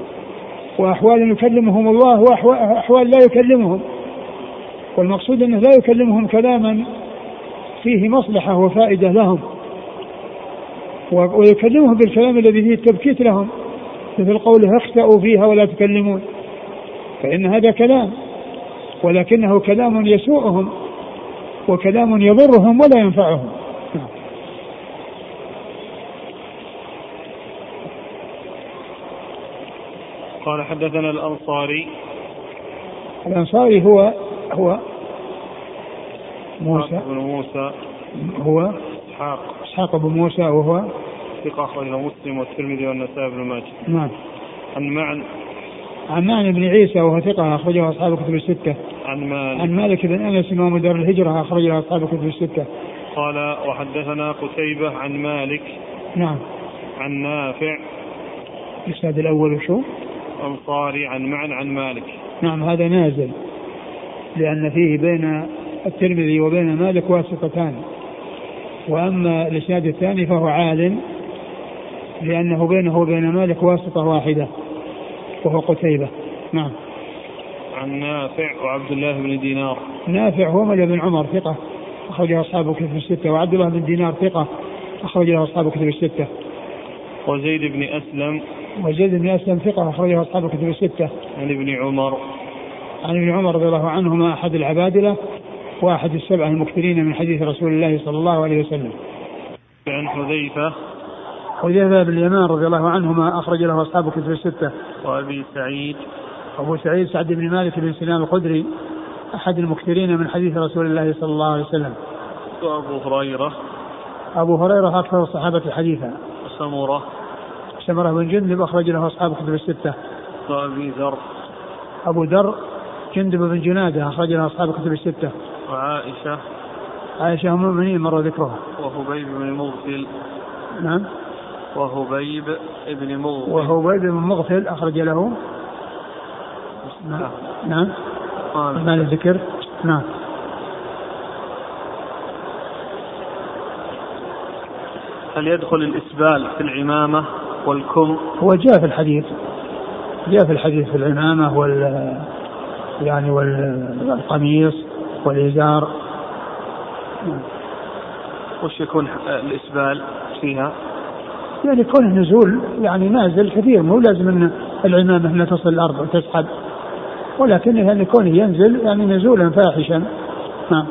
Speaker 2: وأحوال يكلمهم الله وأحوال لا يكلمهم والمقصود أنه لا يكلمهم كلاما فيه مصلحة وفائدة لهم ويكلمهم بالكلام الذي فيه التبكيت لهم مثل قوله اخسأوا فيها ولا تكلمون فإن هذا كلام ولكنه كلام يسوءهم. وكلام يضرهم ولا ينفعهم.
Speaker 1: قال حدثنا الأنصاري.
Speaker 2: الأنصاري هو هو
Speaker 1: موسى. بن موسى.
Speaker 2: هو
Speaker 1: إسحاق.
Speaker 2: إسحاق بن موسى وهو
Speaker 1: ثقة أخرجه مسلم والترمذي والنسائي بن ماجه.
Speaker 2: نعم.
Speaker 1: عن معن.
Speaker 2: عن معن بن عيسى وهو ثقة أخرجه أصحاب الكتب الستة.
Speaker 1: عن مالك.
Speaker 2: عن مالك بن أنس إمام دار الهجرة أخرجه أصحاب الكتب الستة.
Speaker 1: قال وحدثنا قتيبة عن مالك.
Speaker 2: نعم.
Speaker 1: عن نافع.
Speaker 2: الإسناد الأول وشو؟
Speaker 1: أنصاري عن معن عن مالك.
Speaker 2: نعم هذا نازل. لأن فيه بين الترمذي وبين مالك واسطتان وأما الإسناد الثاني فهو عال لأنه بينه وبين مالك واسطة واحدة وهو قتيبة. نعم.
Speaker 1: عن نافع وعبد الله بن دينار.
Speaker 2: نافع هو مولى بن عمر ثقة. أخرجه أصحاب الكتب الستة. وعبد الله بن دينار ثقة. أخرجه أصحاب الكتب الستة.
Speaker 1: وزيد بن أسلم.
Speaker 2: وزيد بن أسلم ثقة. أخرجه أصحاب الكتب الستة.
Speaker 1: عن ابن عمر.
Speaker 2: عن ابن عمر رضي الله عنهما أحد العبادلة وأحد السبعة المكثرين من حديث رسول الله صلى الله عليه وسلم.
Speaker 1: عن حذيفة.
Speaker 2: حذيفة بن اليمان رضي الله عنهما أخرج له أصحاب الكتب الستة.
Speaker 1: وأبي سعيد.
Speaker 2: أبو سعيد سعد بن مالك بن سنان الخدري أحد المكثرين من حديث رسول الله صلى الله عليه وسلم.
Speaker 1: وأبو هريرة
Speaker 2: أبو هريرة أكثر الصحابة حديثا.
Speaker 1: وسمرة
Speaker 2: سمرة بن جندب أخرج له أصحاب الكتب الستة.
Speaker 1: وأبي ذر
Speaker 2: أبو ذر جندب بن جنادة أخرج له أصحاب الكتب الستة.
Speaker 1: وعائشة
Speaker 2: عائشة أم المؤمنين مر ذكرها.
Speaker 1: وهبيب بن مغفل
Speaker 2: نعم.
Speaker 1: وهبيب بن مغفل
Speaker 2: وهبيب بن مغفل أخرج له نعم. نعم. ما الذكر؟ نعم.
Speaker 1: هل يدخل الإسبال في العمامة والكم؟
Speaker 2: هو جاء في الحديث. جاء في الحديث في العمامة وال يعني والقميص والإزار.
Speaker 1: وش يكون الإسبال فيها؟
Speaker 2: يعني كونه نزول يعني نازل كثير مو لازم إن العمامة إنها تصل الأرض وتسحب. ولكن يعني كونه ينزل يعني نزولا فاحشا. نعم.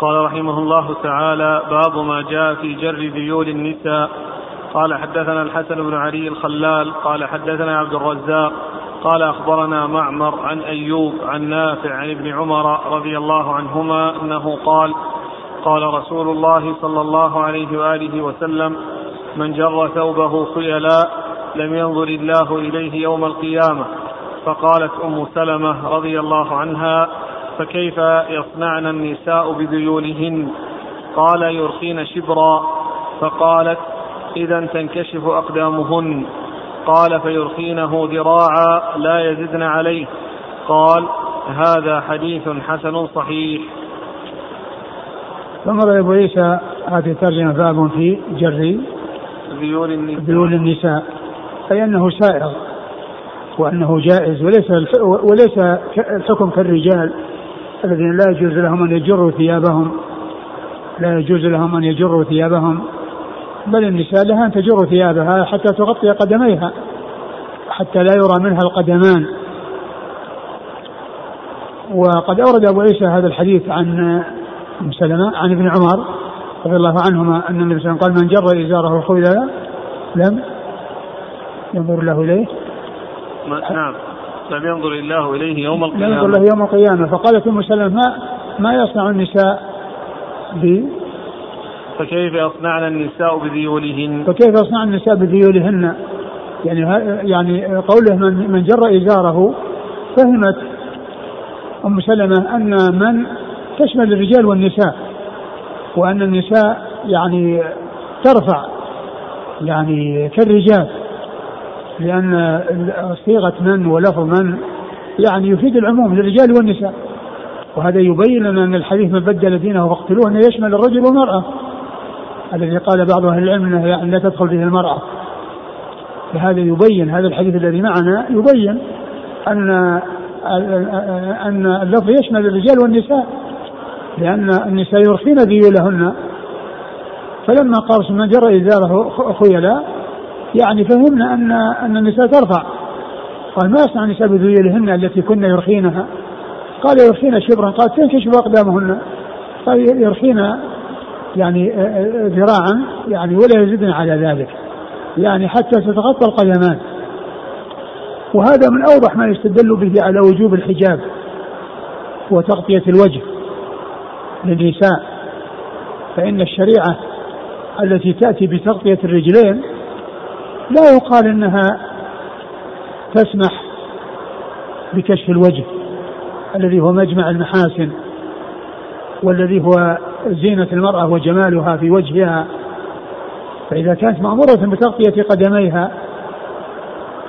Speaker 1: قال رحمه الله تعالى باب ما جاء في جر ذيول النساء. قال حدثنا الحسن بن علي الخلال. قال حدثنا عبد الرزاق. قال أخبرنا معمر عن أيوب عن نافع عن ابن عمر رضي الله عنهما أنه قال قال رسول الله صلى الله عليه وآله وسلم من جر ثوبه خيلا لم ينظر الله إليه يوم القيامة. فقالت أم سلمة رضي الله عنها فكيف يصنعن النساء بذيولهن قال يرخين شبرا. فقالت إذا تنكشف أقدامهن. قال فيرخينه ذراعا لا يزدن عليه. قال هذا حديث حسن صحيح.
Speaker 2: ثم أبو عيسى هذه الترجمه باب في جر
Speaker 1: ذيول النساء.
Speaker 2: ذيول النساء. أي أنه سائغ وأنه جائز وليس وليس الحكم كالرجال الذين لا يجوز لهم أن يجروا ثيابهم. لا يجوز لهم أن يجروا ثيابهم. بل النساء لها أن تجر ثيابها حتى تغطي قدميها حتى لا يرى منها القدمان. وقد أورد أبو عيسى هذا الحديث عن ام سلمة عن ابن عمر رضي الله عنهما أن النبي صلى الله عليه وسلم قال من جر إزاره خيلا لم ينظر الله إليه.
Speaker 1: نعم. لم ينظر الله إليه يوم القيامه
Speaker 2: لم ينظر له يوم القيامة. فقالت ام سلمه ما ما يصنع النساء ب
Speaker 1: فكيف يصنعن النساء بذيولهن؟
Speaker 2: فكيف يصنع النساء بذيولهن؟ يعني يعني قوله من من جر إزاره فهمت أم سلمة أن من تشمل الرجال والنساء. وأن النساء يعني ترفع يعني كالرجال لأن صيغة من ولفظ من يعني يفيد العموم للرجال والنساء. وهذا يبين لنا أن الحديث من بدل دينه فاقتلوه أنه يشمل الرجل والمرأة. الذي قال بعض أهل العلم أنه لا تدخل فيه المرأة. فهذا يبين هذا الحديث الذي معنا يبين أن أن اللفظ يشمل الرجال والنساء. لأن النساء يرخين ذيولهن فلما قال من جر إزاره خيلا يعني فهمنا أن أن النساء ترفع. قال ما يصنع النساء بذيولهن التي كن يرخينها قال يرخين شبرا. قال تنكشف أقدامهن؟ قال يرخين يعني ذراعا يعني ولا يزيدن على ذلك. يعني حتى تتغطى القدمان وهذا من أوضح ما يستدل به على وجوب الحجاب وتغطية الوجه. للنساء فإن الشريعة التي تأتي بتغطية الرجلين لا يقال إنها تسمح بكشف الوجه الذي هو مجمع المحاسن والذي هو زينة المرأة وجمالها في وجهها. فإذا كانت مأمورة بتغطية قدميها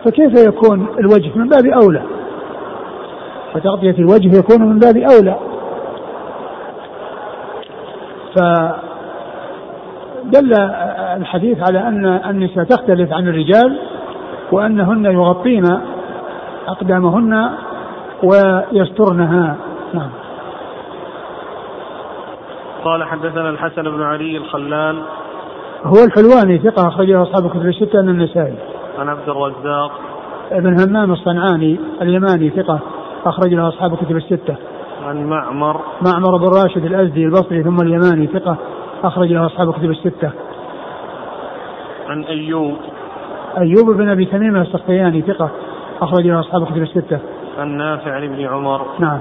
Speaker 2: فكيف يكون الوجه من باب أولى؟ فتغطية الوجه يكون من باب أولى. فدل الحديث على أن النساء تختلف عن الرجال وأنهن يغطين أقدامهن ويسترنها. نعم.
Speaker 1: قال حدثنا الحسن بن علي الخلال.
Speaker 2: هو الحلواني ثقة أخرجه أصحاب الكتب الستة من النسائي.
Speaker 1: عن عبد الرزاق.
Speaker 2: ابن همام الصنعاني اليماني ثقة أخرج له أصحاب الكتب الستة.
Speaker 1: عن معمر
Speaker 2: معمر بن راشد الأزدي البصري ثم اليماني ثقة أخرج له أصحاب الكتب الستة.
Speaker 1: عن أيوب
Speaker 2: أيوب بن أبي تميم السختياني ثقة أخرج له أصحاب الكتب الستة.
Speaker 1: عن نافع عن ابن عمر
Speaker 2: نعم.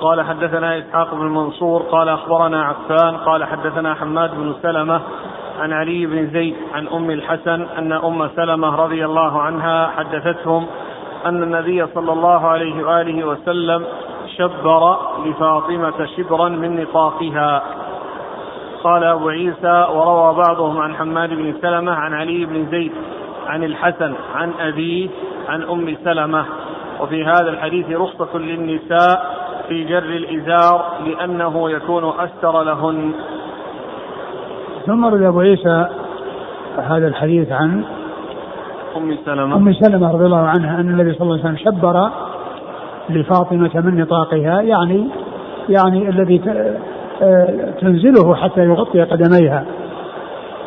Speaker 1: قال حدثنا إسحاق بن منصور قال أخبرنا عفان قال حدثنا حماد بن سلمة عن علي بن زيد عن أم الحسن أن أم سلمة رضي الله عنها حدثتهم أن النبي صلى الله عليه وآله وسلم شبر لفاطمة شبرا من نطاقها قال أبو عيسى وروى بعضهم عن حماد بن سلمة عن علي بن زيد عن الحسن عن أبيه عن أم سلمة. وفي هذا الحديث رخصة للنساء في جر الإزار لأنه يكون أستر لهن.
Speaker 2: ثم رد أبو عيسى هذا الحديث عن
Speaker 1: أم سلمة.
Speaker 2: أم سلمة رضي الله عنها أن النبي صلى الله عليه وسلم شبر لفاطمة من نطاقها يعني يعني الذي آه، تنزله حتى يغطي قدميها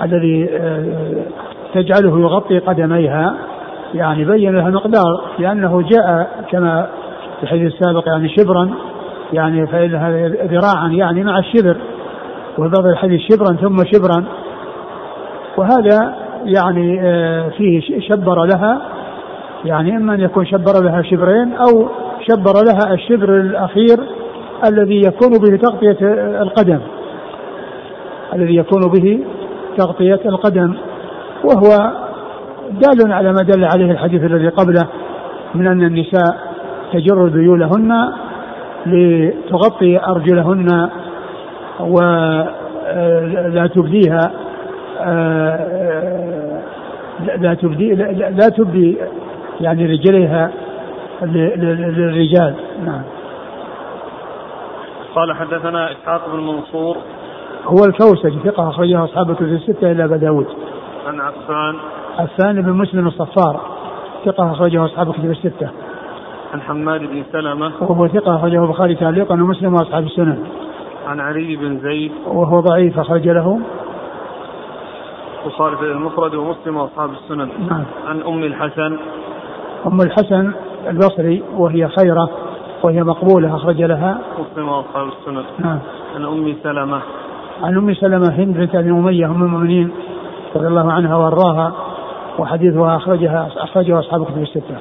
Speaker 2: الذي آه، تجعله يغطي قدميها يعني بين لها مقدار لأنه جاء كما في الحديث السابق يعني شبرا يعني فإنها ذراعا يعني مع الشبر. وفي بعض الحديث شبرا ثم شبرا. وهذا يعني آه، فيه شبر لها يعني إما أن يكون شبر لها شبرين أو شبر لها الشبر الأخير الذي يكون به تغطية القدم. الذي يكون به تغطية القدم. وهو دال على ما دل عليه الحديث الذي قبله من أن النساء تجر ذيولهن لتغطي أرجلهن ولا تبديها لا تبدي لا تبدي يعني رجليها للرجال. نعم.
Speaker 1: قال حدثنا إسحاق بن منصور.
Speaker 2: هو الكوسجي ثقة أخرجه أصحاب الكتب الستة إلا أبا داود.
Speaker 1: عن عفان.
Speaker 2: عفان بن مسلم الصفار ثقة أخرجه أصحاب الكتب الستة.
Speaker 1: عن حماد بن سلمة.
Speaker 2: وهو ثقة أخرجه البخاري تعليقا ومسلم وأصحاب السنن.
Speaker 1: عن علي بن زيد
Speaker 2: وهو ضعيف أخرج له
Speaker 1: البخاري في المفرد ومسلم وأصحاب السنن.
Speaker 2: نعم.
Speaker 1: عن أم الحسن
Speaker 2: أم الحسن البصري وهي خيرة وهي مقبولة أخرج لها
Speaker 1: مسلم وأصحاب السنن.
Speaker 2: نعم.
Speaker 1: عن أم سلمة
Speaker 2: عن أم سلمة هند بنت أبي أمية أم المؤمنين رضي الله عنها وأرضاها وحديثها أخرجها أخرجه أصحاب كتب الستة.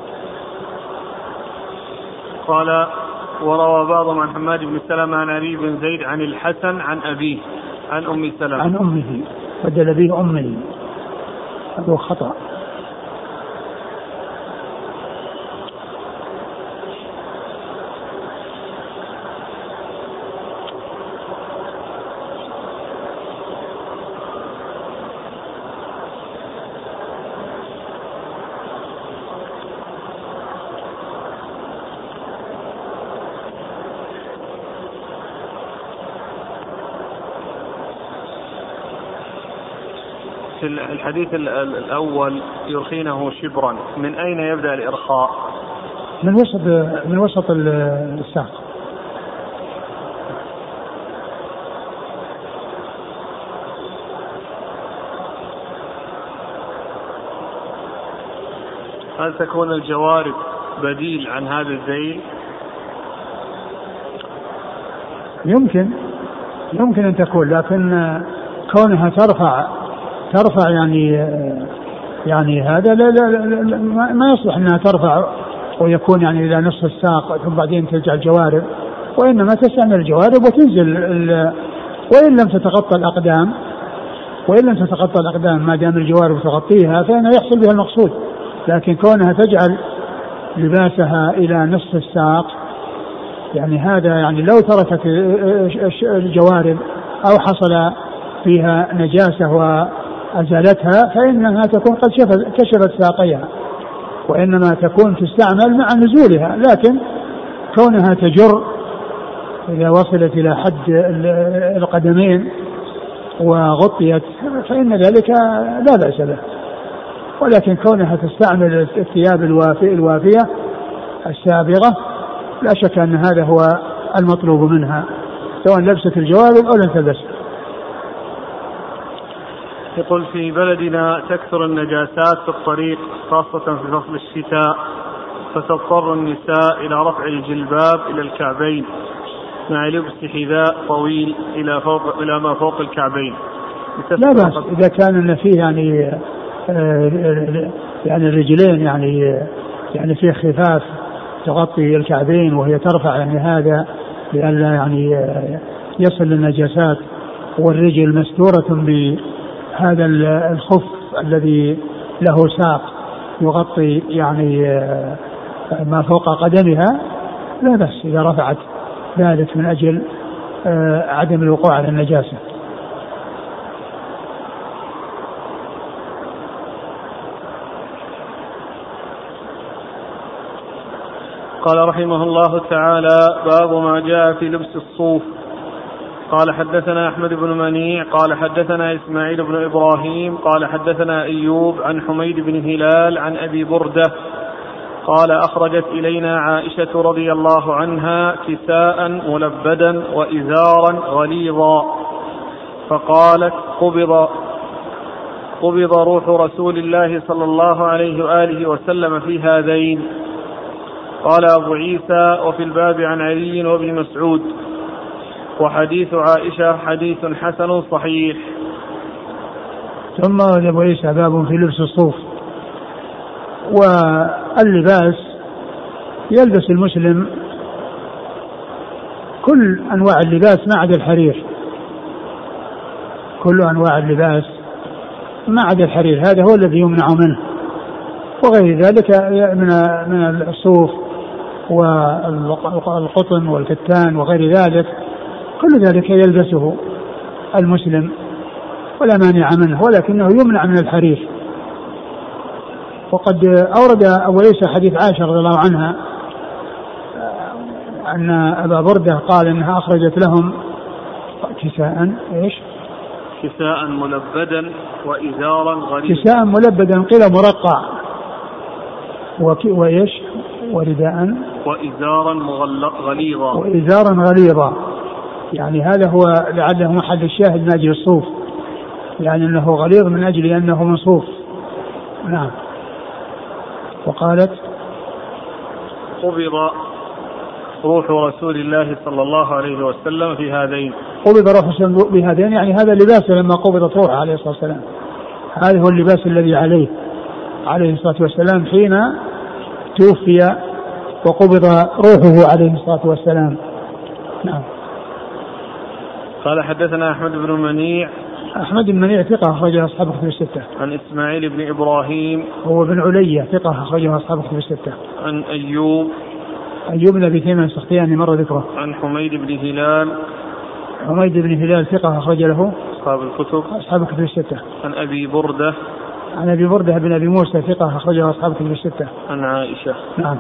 Speaker 1: قال وروى بعضهم عن حماد بن سلمة عن علي بن زيد عن الحسن عن أبيه عن أم سلمة.
Speaker 2: عن أمه بدل به أمه. هذا خطأ.
Speaker 1: في الحديث الأول يرخينه شبرا. من أين يبدأ الإرخاء؟
Speaker 2: من وسط من وسط الساق.
Speaker 1: هل تكون الجوارب بديل عن هذا الذيل؟
Speaker 2: يمكن. يمكن أن تكون لكن كونها ترفع ترفع يعني يعني هذا لا لا لا ما يصلح إنها ترفع ويكون يعني إلى نصف الساق ثم بعدين ترجع الجوارب وإنما تستعمل الجوارب وتنزل وإن لم تتغطى الأقدام وإن لم تتغطى الأقدام ما دام الجوارب تغطيها فإنه يحصل بها المقصود لكن كونها تجعل لباسها إلى نصف الساق يعني هذا يعني لو تركت الجوارب أو حصل فيها نجاسة وازالتها فإنها تكون قد كشفت ساقيها وإنما تكون تستعمل مع نزولها لكن كونها تجر إذا وصلت إلى حد القدمين وغطيت فإن ذلك لا بأس به. ولكن كونها تستعمل الثياب الوافية السابغة لا شك أن هذا هو المطلوب منها سواء لبست الجوارب أو لم تلبسها
Speaker 1: يقول في بلدنا تكثر النجاسات في الطريق خاصة في فصل الشتاء فتضطر النساء إلى رفع الجلباب إلى الكعبين مع لبس حذاء طويل إلى فوق إلى ما فوق الكعبين.
Speaker 2: لا بأس إذا كان أن فيه يعني آه، يعني الرجلين يعني يعني فيه خفاف تغطي الكعبين وهي ترفع يعني هذا لئلا يعني آه، يصل للنجاسات والرجل مستورة هذا الخف الذي له ساق يغطي يعني آه، ما فوق قدمها لا بأس إذا رفعت ذلك من أجل آه، عدم الوقوع على النجاسة.
Speaker 1: قال رحمه الله تعالى باب ما جاء في لبس الصوف. قال حدثنا أحمد بن منيع قال حدثنا إسماعيل بن إبراهيم قال حدثنا أيوب عن حميد بن هلال عن أبي بردة قال أخرجت إلينا عائشة رضي الله عنها كساء ملبدا وإزارا غليظا فقالت قبض قبض روح رسول الله صلى الله عليه وآله وسلم في هذين قال أبو عيسى وفي الباب عن علي وابن مسعود. وحديث عائشة حديث حسن صحيح.
Speaker 2: ثم أبو عيسى باب في لبس الصوف. واللباس يلبس المسلم كل أنواع اللباس ما عدا الحرير. كل أنواع اللباس ما عدا الحرير. هذا هو الذي يمنع منه. وغير ذلك من من الصوف والقطن والكتان وغير ذلك كل ذلك يلبسه المسلم ولا مانع منه ولكنه يمنع من الحرير وقد أورد أبو عيسى حديث عائشة رضي الله عنها أن أبا بردة قال إنها أخرجت لهم كساء إيش؟
Speaker 1: كساء ملبدا وإزارا غليظا.
Speaker 2: كساء ملبدا قيل مرقع. وإيش؟ ورداء.
Speaker 1: وإزارا غليظا.
Speaker 2: وإزارا غليظا. يعني هذا هو لعله محل الشاهد من أجل الصوف يعني أنه غليظ من أجل أنه من صوف نعم. وقالت
Speaker 1: قبض روح رسول الله صلى الله عليه وسلم في هذين.
Speaker 2: قبض روح بهذين يعني هذا لباسه لما قبضت روحه عليه الصلاة والسلام. هذا هو اللباس الذي عليه عليه الصلاة والسلام حين توفي وقبض روحه عليه الصلاة والسلام. نعم.
Speaker 1: قال حدثنا أحمد بن منيع.
Speaker 2: أحمد بن منيع ثقة أخرجه أصحاب كتب الستة.
Speaker 1: عن إسماعيل بن إبراهيم.
Speaker 2: هو بن علية ثقة أخرجه أصحاب كتب الستة.
Speaker 1: عن أيوب.
Speaker 2: أيوب بن أبي تيميه السختياني مر ذكره.
Speaker 1: عن حميد بن هلال.
Speaker 2: حميد بن هلال ثقة أخرج له
Speaker 1: أصحاب الكتب.
Speaker 2: أصحاب كتب الستة.
Speaker 1: عن أبي بردة.
Speaker 2: عن أبي بردة بن أبي موسى ثقة أخرجه أصحاب كتب الستة.
Speaker 1: عن عائشة.
Speaker 2: نعم.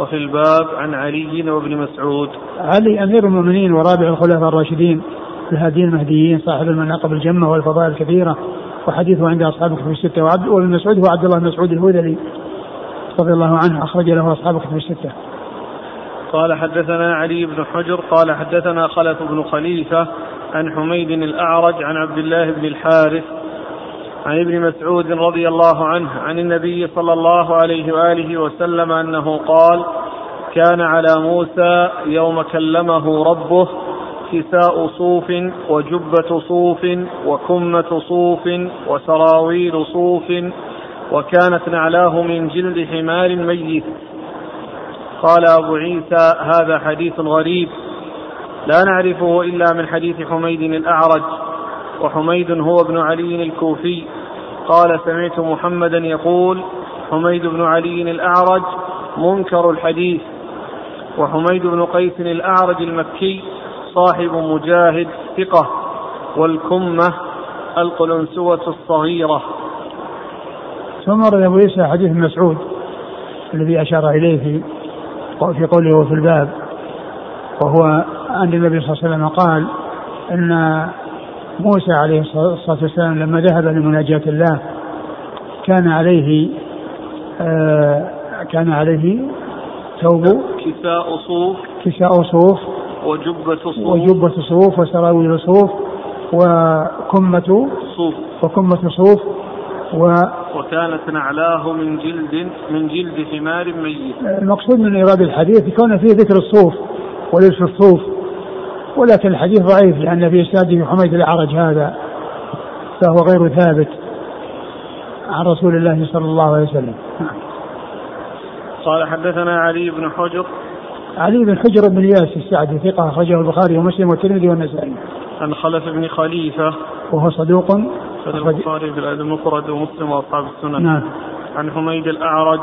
Speaker 1: وفي الباب عن علي وابن مسعود.
Speaker 2: علي أمير المؤمنين ورابع الخلفاء الراشدين. الهاديين المهديين صاحب المناقب الجمة والفضائل الكثيرة وحديثه عند أصحاب الكتب الستة وعبد وابن مسعود هو عبد الله بن مسعود الهذلي رضي الله عنه أخرج له أصحاب الكتب الستة.
Speaker 1: قال حدثنا علي بن حجر قال حدثنا خلف بن خليفة عن حميد الأعرج عن عبد الله بن الحارث عن ابن مسعود رضي الله عنه عن النبي صلى الله عليه وآله وسلم أنه قال كان على موسى يوم كلمه ربه كساء صوف وجبة صوف وكمة صوف وسراويل صوف وكانت نعلاه من جلد حمار ميت. قال أبو عيسى هذا حديث غريب. لا نعرفه إلا من حديث حميد الأعرج. وحميد هو ابن علي الكوفي. قال سمعت محمدا يقول حميد بن علي الأعرج منكر الحديث. وحميد بن قيس الأعرج المكي صاحب مجاهد ثقة والكمة القلنسوة الصغيرة.
Speaker 2: ثم ورد أبو عيسى حديث مسعود الذي أشار إليه في في قوله في الباب وهو أن النبي صلى الله عليه وسلم قال أن موسى عليه الصلاة والسلام لما ذهب لمناجاة الله كان عليه آه كان عليه ثوب
Speaker 1: كساء صوف.
Speaker 2: كساء صوف
Speaker 1: وجبة صوف
Speaker 2: وجبة صوف وسراويل صوف وكمة
Speaker 1: صوف
Speaker 2: وكمة صوف و
Speaker 1: وكانت نعلاه من جلد من جلد حمار ميت.
Speaker 2: المقصود من إيراد الحديث كون فيه ذكر الصوف ولبس الصوف ولكن الحديث ضعيف لأن في إسناده حميد الأعرج هذا فهو غير ثابت عن رسول الله صلى الله عليه وسلم.
Speaker 1: قال حدثنا علي بن حجر
Speaker 2: علي بن حجر بن الياس السعدي ثقة أخرجه البخاري ومسلم والترمذي والنسائي.
Speaker 1: عن خلف بن خليفة
Speaker 2: وهو صدوق
Speaker 1: البخاري في الأدب المفرد ومسلم وأصحاب السنن.
Speaker 2: نعم.
Speaker 1: عن حميد الأعرج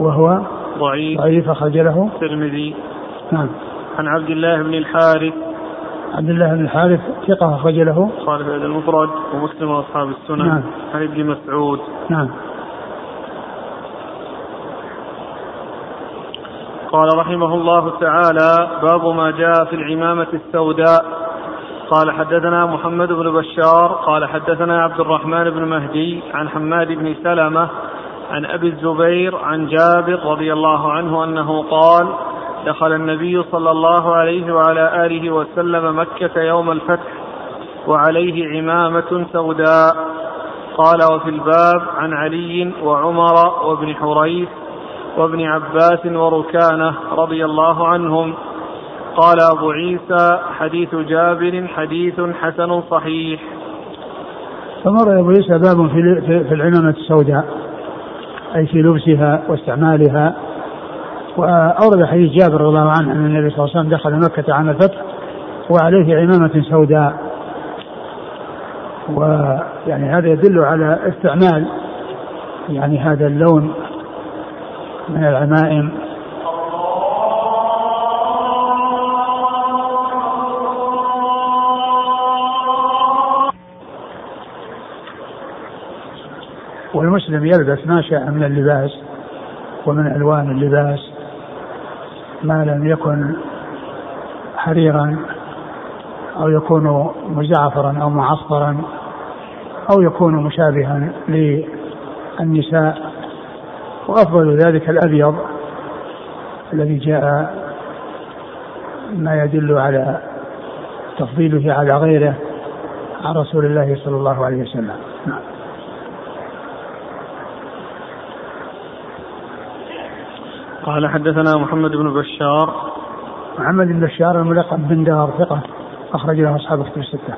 Speaker 2: وهو
Speaker 1: ضعيف
Speaker 2: ضعيف أخرج له
Speaker 1: الترمذي.
Speaker 2: نعم.
Speaker 1: عن عبد الله بن الحارث
Speaker 2: عبد الله بن الحارث ثقة أخرج له
Speaker 1: البخاري في المفرد ومسلم وأصحاب السنن.
Speaker 2: نعم.
Speaker 1: عن ابن مسعود.
Speaker 2: نعم.
Speaker 1: قال رحمه الله تعالى باب ما جاء في العمامة السوداء. قال حدثنا محمد بن بشار قال حدثنا عبد الرحمن بن مهدي عن حماد بن سلمة عن أبي الزبير عن جابر رضي الله عنه أنه قال دخل النبي صلى الله عليه وعلى آله وسلم مكة يوم الفتح وعليه عمامة سوداء. قال وفي الباب عن علي وعمر وابن حريث وابن عباس وركانة رضي الله عنهم. قال أبو عيسى حديث جابر حديث حسن صحيح.
Speaker 2: فمر أبو عيسى باب في في العمامة السوداء أي في لبسها واستعمالها. وأورد حديث جابر رضي الله عنه أن النبي صلى الله عليه وسلم دخل مكة عام الفتح وعليه عمامة سوداء. ويعني هذا يدل على استعمال يعني هذا اللون من العمائم. والمسلم يلبس ما شاء من اللباس ومن ألوان اللباس ما لم يكن حريرا أو يكون مزعفرا أو معصفرا أو يكون مشابها للنساء. وأفضل ذلك الأبيض الذي جاء ما يدل على تفضيله على غيره عن رسول الله صلى الله عليه وسلم نعم.
Speaker 1: قال حدثنا محمد بن بشار
Speaker 2: محمد بن بشار الملقب بن دار ثقة أخرج له أصحاب كتب الستة.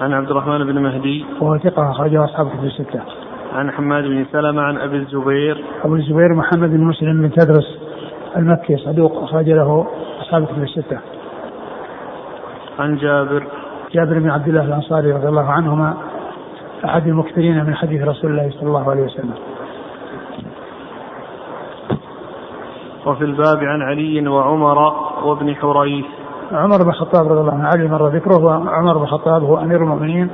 Speaker 1: عن عبد الرحمن بن مهدي
Speaker 2: وهو ثقة أخرج له أصحاب كتب الستة.
Speaker 1: عن حماد بن سلمة عن أبي الزبير
Speaker 2: أبو الزبير محمد بن مسلم بن تدرس المكي صدوق أخرج له أصحاب الكتب الستة.
Speaker 1: عن جابر
Speaker 2: جابر بن عبد الله الأنصاري رضي الله عنهما أحد المكثرين من حديث رسول الله صلى الله عليه وسلم.
Speaker 1: وفي الباب عن علي وعمر وابن حريث
Speaker 2: عمر بن الخطاب رضي الله عنه علي مر ذكره وعمر بن الخطاب هو أمير المؤمنين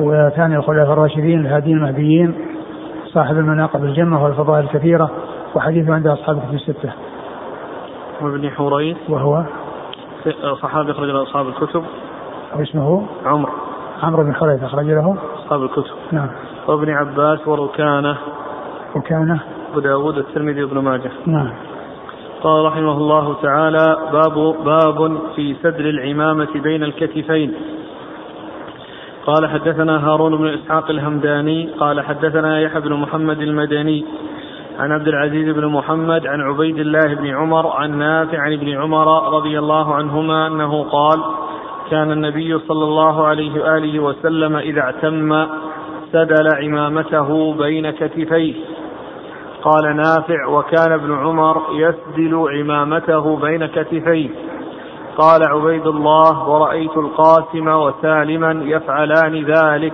Speaker 2: وثاني الخلفاء الراشدين الهاديين المهديين صاحب المناقب الجمة والفضائل الكثيرة وحديثه عند أصحاب الكتب الستة.
Speaker 1: وابن حريث
Speaker 2: وهو؟
Speaker 1: صحابي أخرج له أصحاب الكتب.
Speaker 2: واسمه
Speaker 1: عمرو
Speaker 2: عمرو بن حريث أخرج له؟
Speaker 1: أصحاب الكتب.
Speaker 2: نعم.
Speaker 1: وابن عباس وركانة
Speaker 2: وكان
Speaker 1: أبو داود الترمذي وابن ماجه.
Speaker 2: نعم.
Speaker 1: قال رحمه الله تعالى باب باب في سدل العمامة بين الكتفين. قال حدثنا هارون بن إسحاق الهمداني قال حدثنا يحيى بن محمد المدني عن عبد العزيز بن محمد عن عبيد الله بن عمر عن نافع عن ابن عمر رضي الله عنهما أنه قال كان النبي صلى الله عليه وآله وسلم إذا اعتم سدل عمامته بين كتفيه. قال نافع وكان ابن عمر يسدل عمامته بين كتفيه. قال عبيد الله ورأيت القاسم وسالما يفعلان ذلك.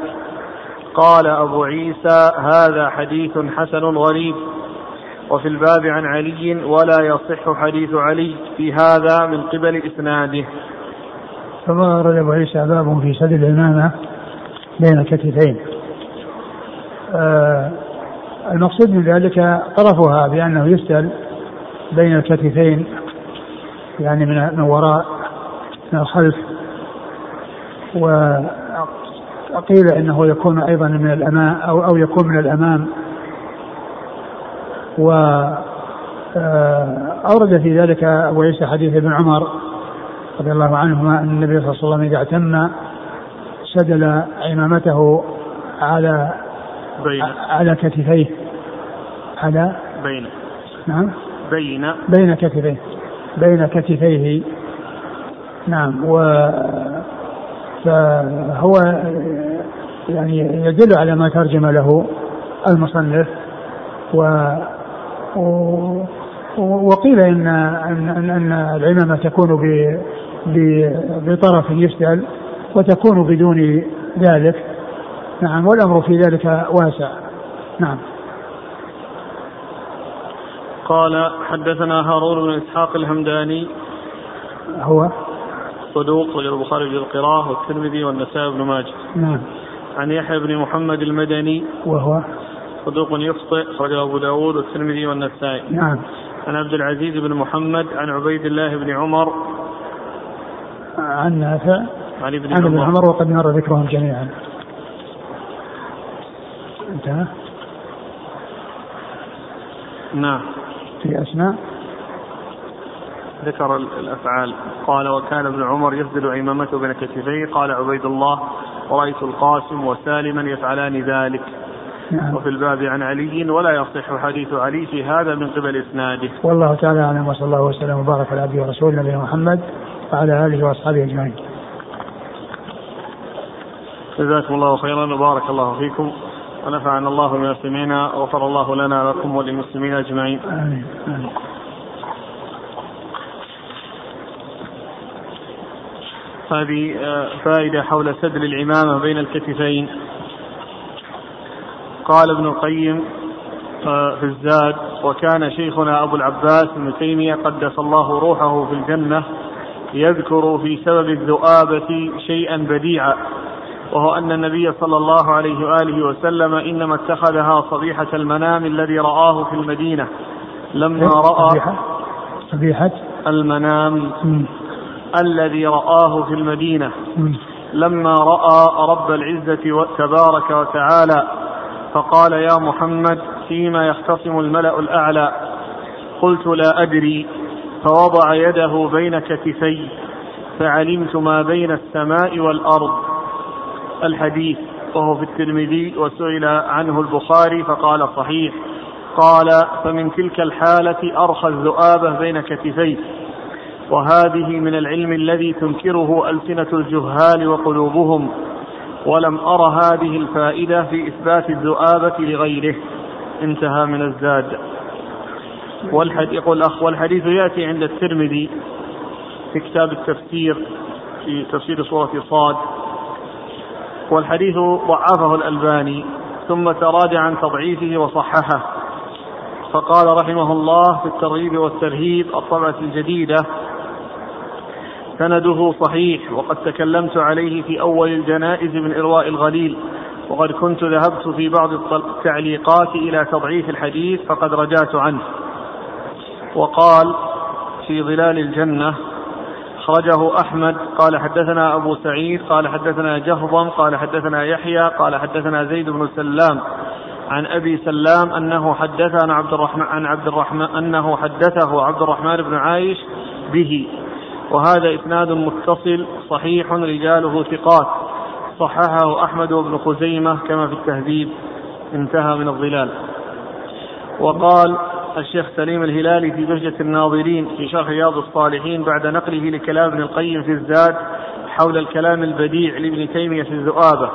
Speaker 1: قال أبو عيسى هذا حديث حسن غريب وفي الباب عن علي ولا يصح حديث علي في هذا من قبل إسناده.
Speaker 2: ثم ورد أبو عيسى باب في سد العمامة بين الكتفين. آه المقصود من ذلك طرفها بأنه يسدل بين الكتفين يعني من وراء من الخلف وقيل إنه يكون أيضا من الأمام أو أو يكون من الأمام. و آه، أورد في ذلك أبو عيسى حديث ابن عمر رضي الله عنهما أن النبي صلى الله عليه وسلم إذا اعتم سدل عمامته على
Speaker 1: بين.
Speaker 2: على كتفيه. على؟
Speaker 1: بين.
Speaker 2: نعم.
Speaker 1: بين.
Speaker 2: بين كتفيه. بين كتفيه. نعم و فهو يعني يدل على ما ترجم له المصنف و وقيل ان ان ان العمامة تكون ب بطرف يسدل وتكون بدون ذلك. نعم والأمر في ذلك واسع. نعم.
Speaker 1: قال حدثنا هارون بن إسحاق الهمداني.
Speaker 2: هو؟
Speaker 1: صدوق رجل البخاري في القراءة والترمذي والنسائي بن ماجه.
Speaker 2: نعم.
Speaker 1: عن يحيى بن محمد المدني
Speaker 2: وهو
Speaker 1: صدوق يخطئ أخرجه أبو داود والترمذي والنسائي.
Speaker 2: نعم.
Speaker 1: عن عبد العزيز بن محمد عن عبيد الله بن عمر
Speaker 2: عن نافع
Speaker 1: عن ابن
Speaker 2: عن ابن
Speaker 1: عمر
Speaker 2: وقد مر ذكرهم جميعا. انتهى.
Speaker 1: نعم.
Speaker 2: في اسماء
Speaker 1: ذكر الأفعال قال وكان ابن عمر يسدل عمامته بين كتفيه قال عبيد الله ورأيت القاسم وسالما يفعلان ذلك
Speaker 2: نعم.
Speaker 1: وفي الباب عن علي ولا يصح حديث علي في هذا من قبل إسناده.
Speaker 2: والله تعالى أعلم وصلى الله وسلم وبارك على عبده ورسوله نبينا محمد وعلى آله وأصحابه أجمعين.
Speaker 1: جزاكم الله خيرا وبارك الله فيكم ونفعنا الله بما سمعنا وغفر الله لنا لكم وللمسلمين أجمعين.
Speaker 2: آمين. آمين.
Speaker 1: هذه آه، فائدة حول سدل العمامة بين الكتفين. قال ابن القيم آه، في الزاد وكان شيخنا أبو العباس ابن تيمية قدس الله روحه في الجنة يذكر في سبب الذؤابة شيئا بديعا وهو أن النبي صلى الله عليه وآله وسلم إنما اتخذها صبيحة المنام الذي رآه في المدينة لما رأى
Speaker 2: صبيحة؟
Speaker 1: المنام. الذي رآه في المدينة. لما رأى رب العزة تبارك وتعالى فقال يا محمد فيما يختصم الملأ الأعلى؟ قلت لا أدري. فوضع يده بين كتفي فعلمت ما بين السماء والأرض. الحديث وهو في الترمذي وسئل عنه البخاري فقال صحيح. قال فمن تلك الحالة أرخى الذؤابة بين كتفيه وهذه من العلم الذي تنكره ألسنة الجهال وقلوبهم ولم أر هذه الفائدة في إثبات الذؤابة لغيره. انتهى من الزاد. والحديث يقول الأخ والحديث يأتي عند الترمذي في كتاب التفسير في تفسير سورة صاد. والحديث ضعفه الألباني ثم تراجع عن تضعيفه وصححه. فقال رحمه الله في الترغيب والترهيب الطبعة الجديدة سنده صحيح وقد تكلمت عليه في أول الجنائز من إرواء الغليل وقد كنت ذهبت في بعض التعليقات إلى تضعيف الحديث فقد رجعت عنه. وقال في ظلال الجنة أخرجه أحمد قال حدثنا أبو سعيد قال حدثنا جهضم قال حدثنا يحيى قال حدثنا زيد بن سلام عن أبي سلام أنه حدث عن عبد الرحمن عن عبد الرحمن أنه حدثه عبد الرحمن بن عايش به. وهذا إسناد متصل صحيح رجاله ثقات. صححه أحمد بن خزيمة كما في التهذيب. انتهى من الظلال. وقال الشيخ سليم الهلالي في بهجة الناظرين في شرح رياض الصالحين بعد نقله لكلام ابن القيم في الزاد حول الكلام البديع لابن تيمية في الذؤابة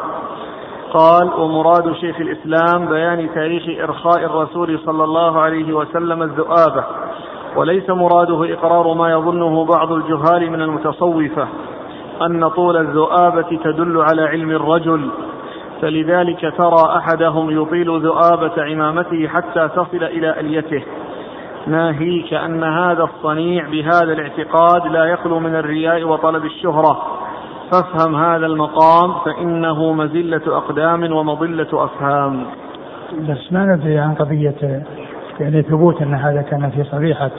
Speaker 1: قال ومراد شيخ الإسلام بيان تاريخ إرخاء الرسول صلى الله عليه وسلم الذؤابة وليس مراده إقرار ما يظنه بعض الجهال من المتصوفة أن طول الذؤابة تدل على علم الرجل فلذلك ترى أحدهم يطيل ذؤابة عمامته حتى تصل إلى أليته. ناهيك أن هذا الصنيع بهذا الاعتقاد لا يخلو من الرياء وطلب الشهرة. فافهم هذا المقام فإنه مزلة أقدام ومضلة أفهام.
Speaker 2: بس ما ندري عن قضية يعني ثبوت أن هذا كان في صريحة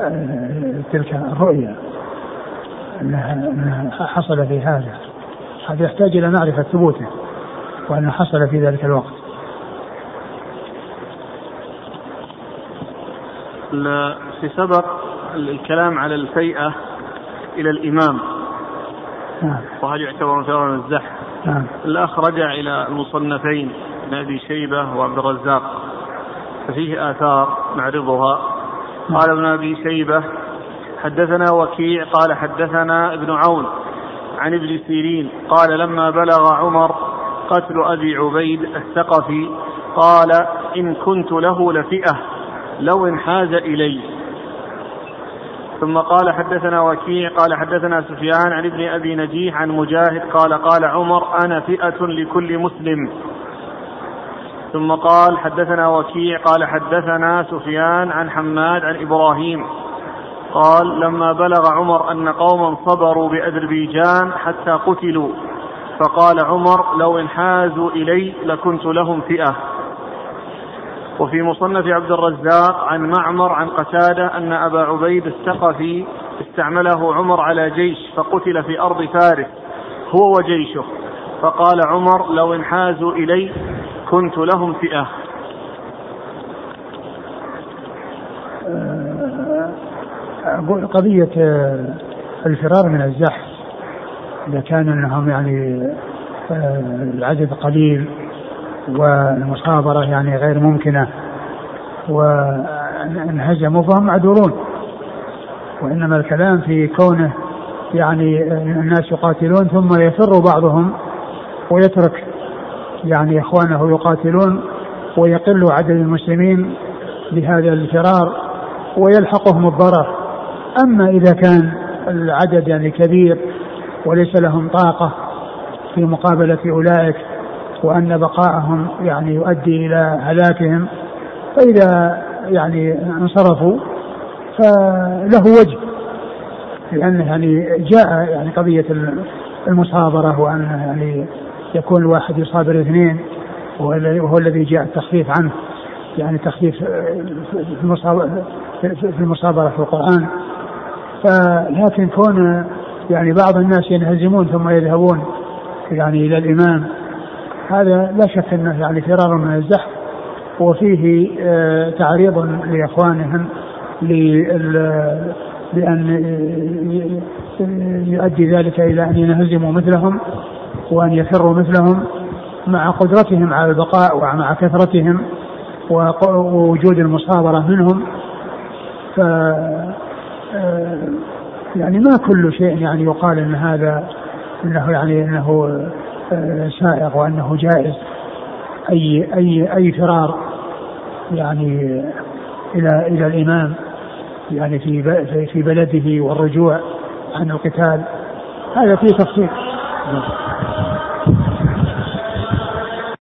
Speaker 2: آه، تلك الرؤيا أنها حصل في هذا. هذا يحتاج إلى معرفة ثبوته وأنه حصل في ذلك الوقت.
Speaker 1: في سبق الكلام على الفيئة إلى الإمام. نعم. وهل يعتبر مثلا الزحف؟ نعم. الأخ رجع إلى المصنفين أبي شيبة وعبد الرزاق. ففيه آثار نعرضها. قال ابن أبي شيبة حدثنا وكيع قال حدثنا ابن عون عن ابن سيرين قال لما بلغ عمر قتل أبي عبيد الثقفي قال إن كنت له لفئة لو انحاز إلي ثم قال حدثنا وكيع قال حدثنا سفيان عن ابن أبي نجيح عن مجاهد قال قال عمر أنا فئة لكل مسلم ثم قال حدثنا وكيع قال حدثنا سفيان عن حماد عن إبراهيم. قال لما بلغ عمر أن قوما صبروا بأذربيجان حتى قتلوا. فقال عمر لو انحازوا إلي لكنت لهم فئة. وفي مصنف عبد الرزاق عن معمر عن قتادة أن أبا عبيد الثقفي استعمله عمر على جيش فقتل في أرض فارس. هو وجيشه. فقال عمر لو انحازوا إلي كنت لهم فئة.
Speaker 2: أقول قضية الفرار من الزحف. إذا كان أنهم يعني آه، العدد قليل والمصابرة يعني غير ممكنة وانهزموا فهم معذورون. وإنما الكلام في كونه يعني الناس يقاتلون ثم يفر بعضهم ويترك يعني إخوانه يقاتلون ويقل عدد المسلمين بهذا الفرار ويلحقهم الضرر. أما إذا كان العدد يعني كبير وليس لهم طاقة في مقابلة أولئك وأن بقاءهم يعني يؤدي إلى هلاكهم فإذا يعني انصرفوا فله وجه لأن يعني جاء يعني قضية المصابرة وأن يعني يكون الواحد يصابر اثنين وهو الذي جاء التخفيف عنه. يعني تخفيف في المصابرة في المصابرة في القرآن. فلكن كون يعني بعض الناس ينهزمون ثم يذهبون يعني إلى الإمام هذا لا شك أنه يعني فرار من الزحف. وفيه آه، تعريض لإخوانهم بأن يؤدي ذلك إلى أن ينهزموا مثلهم. وأن يفروا مثلهم مع قدرتهم على البقاء ومع كثرتهم ووجود المصابرة منهم. ف آه، يعني ما كل شيء يعني يقال إن هذا إنه يعني إنه آه، سائغ وأنه جائز. أي أي أي فرار يعني إلى إلى الإمام يعني في في بلده والرجوع عن القتال. هذا فيه تفصيل. الله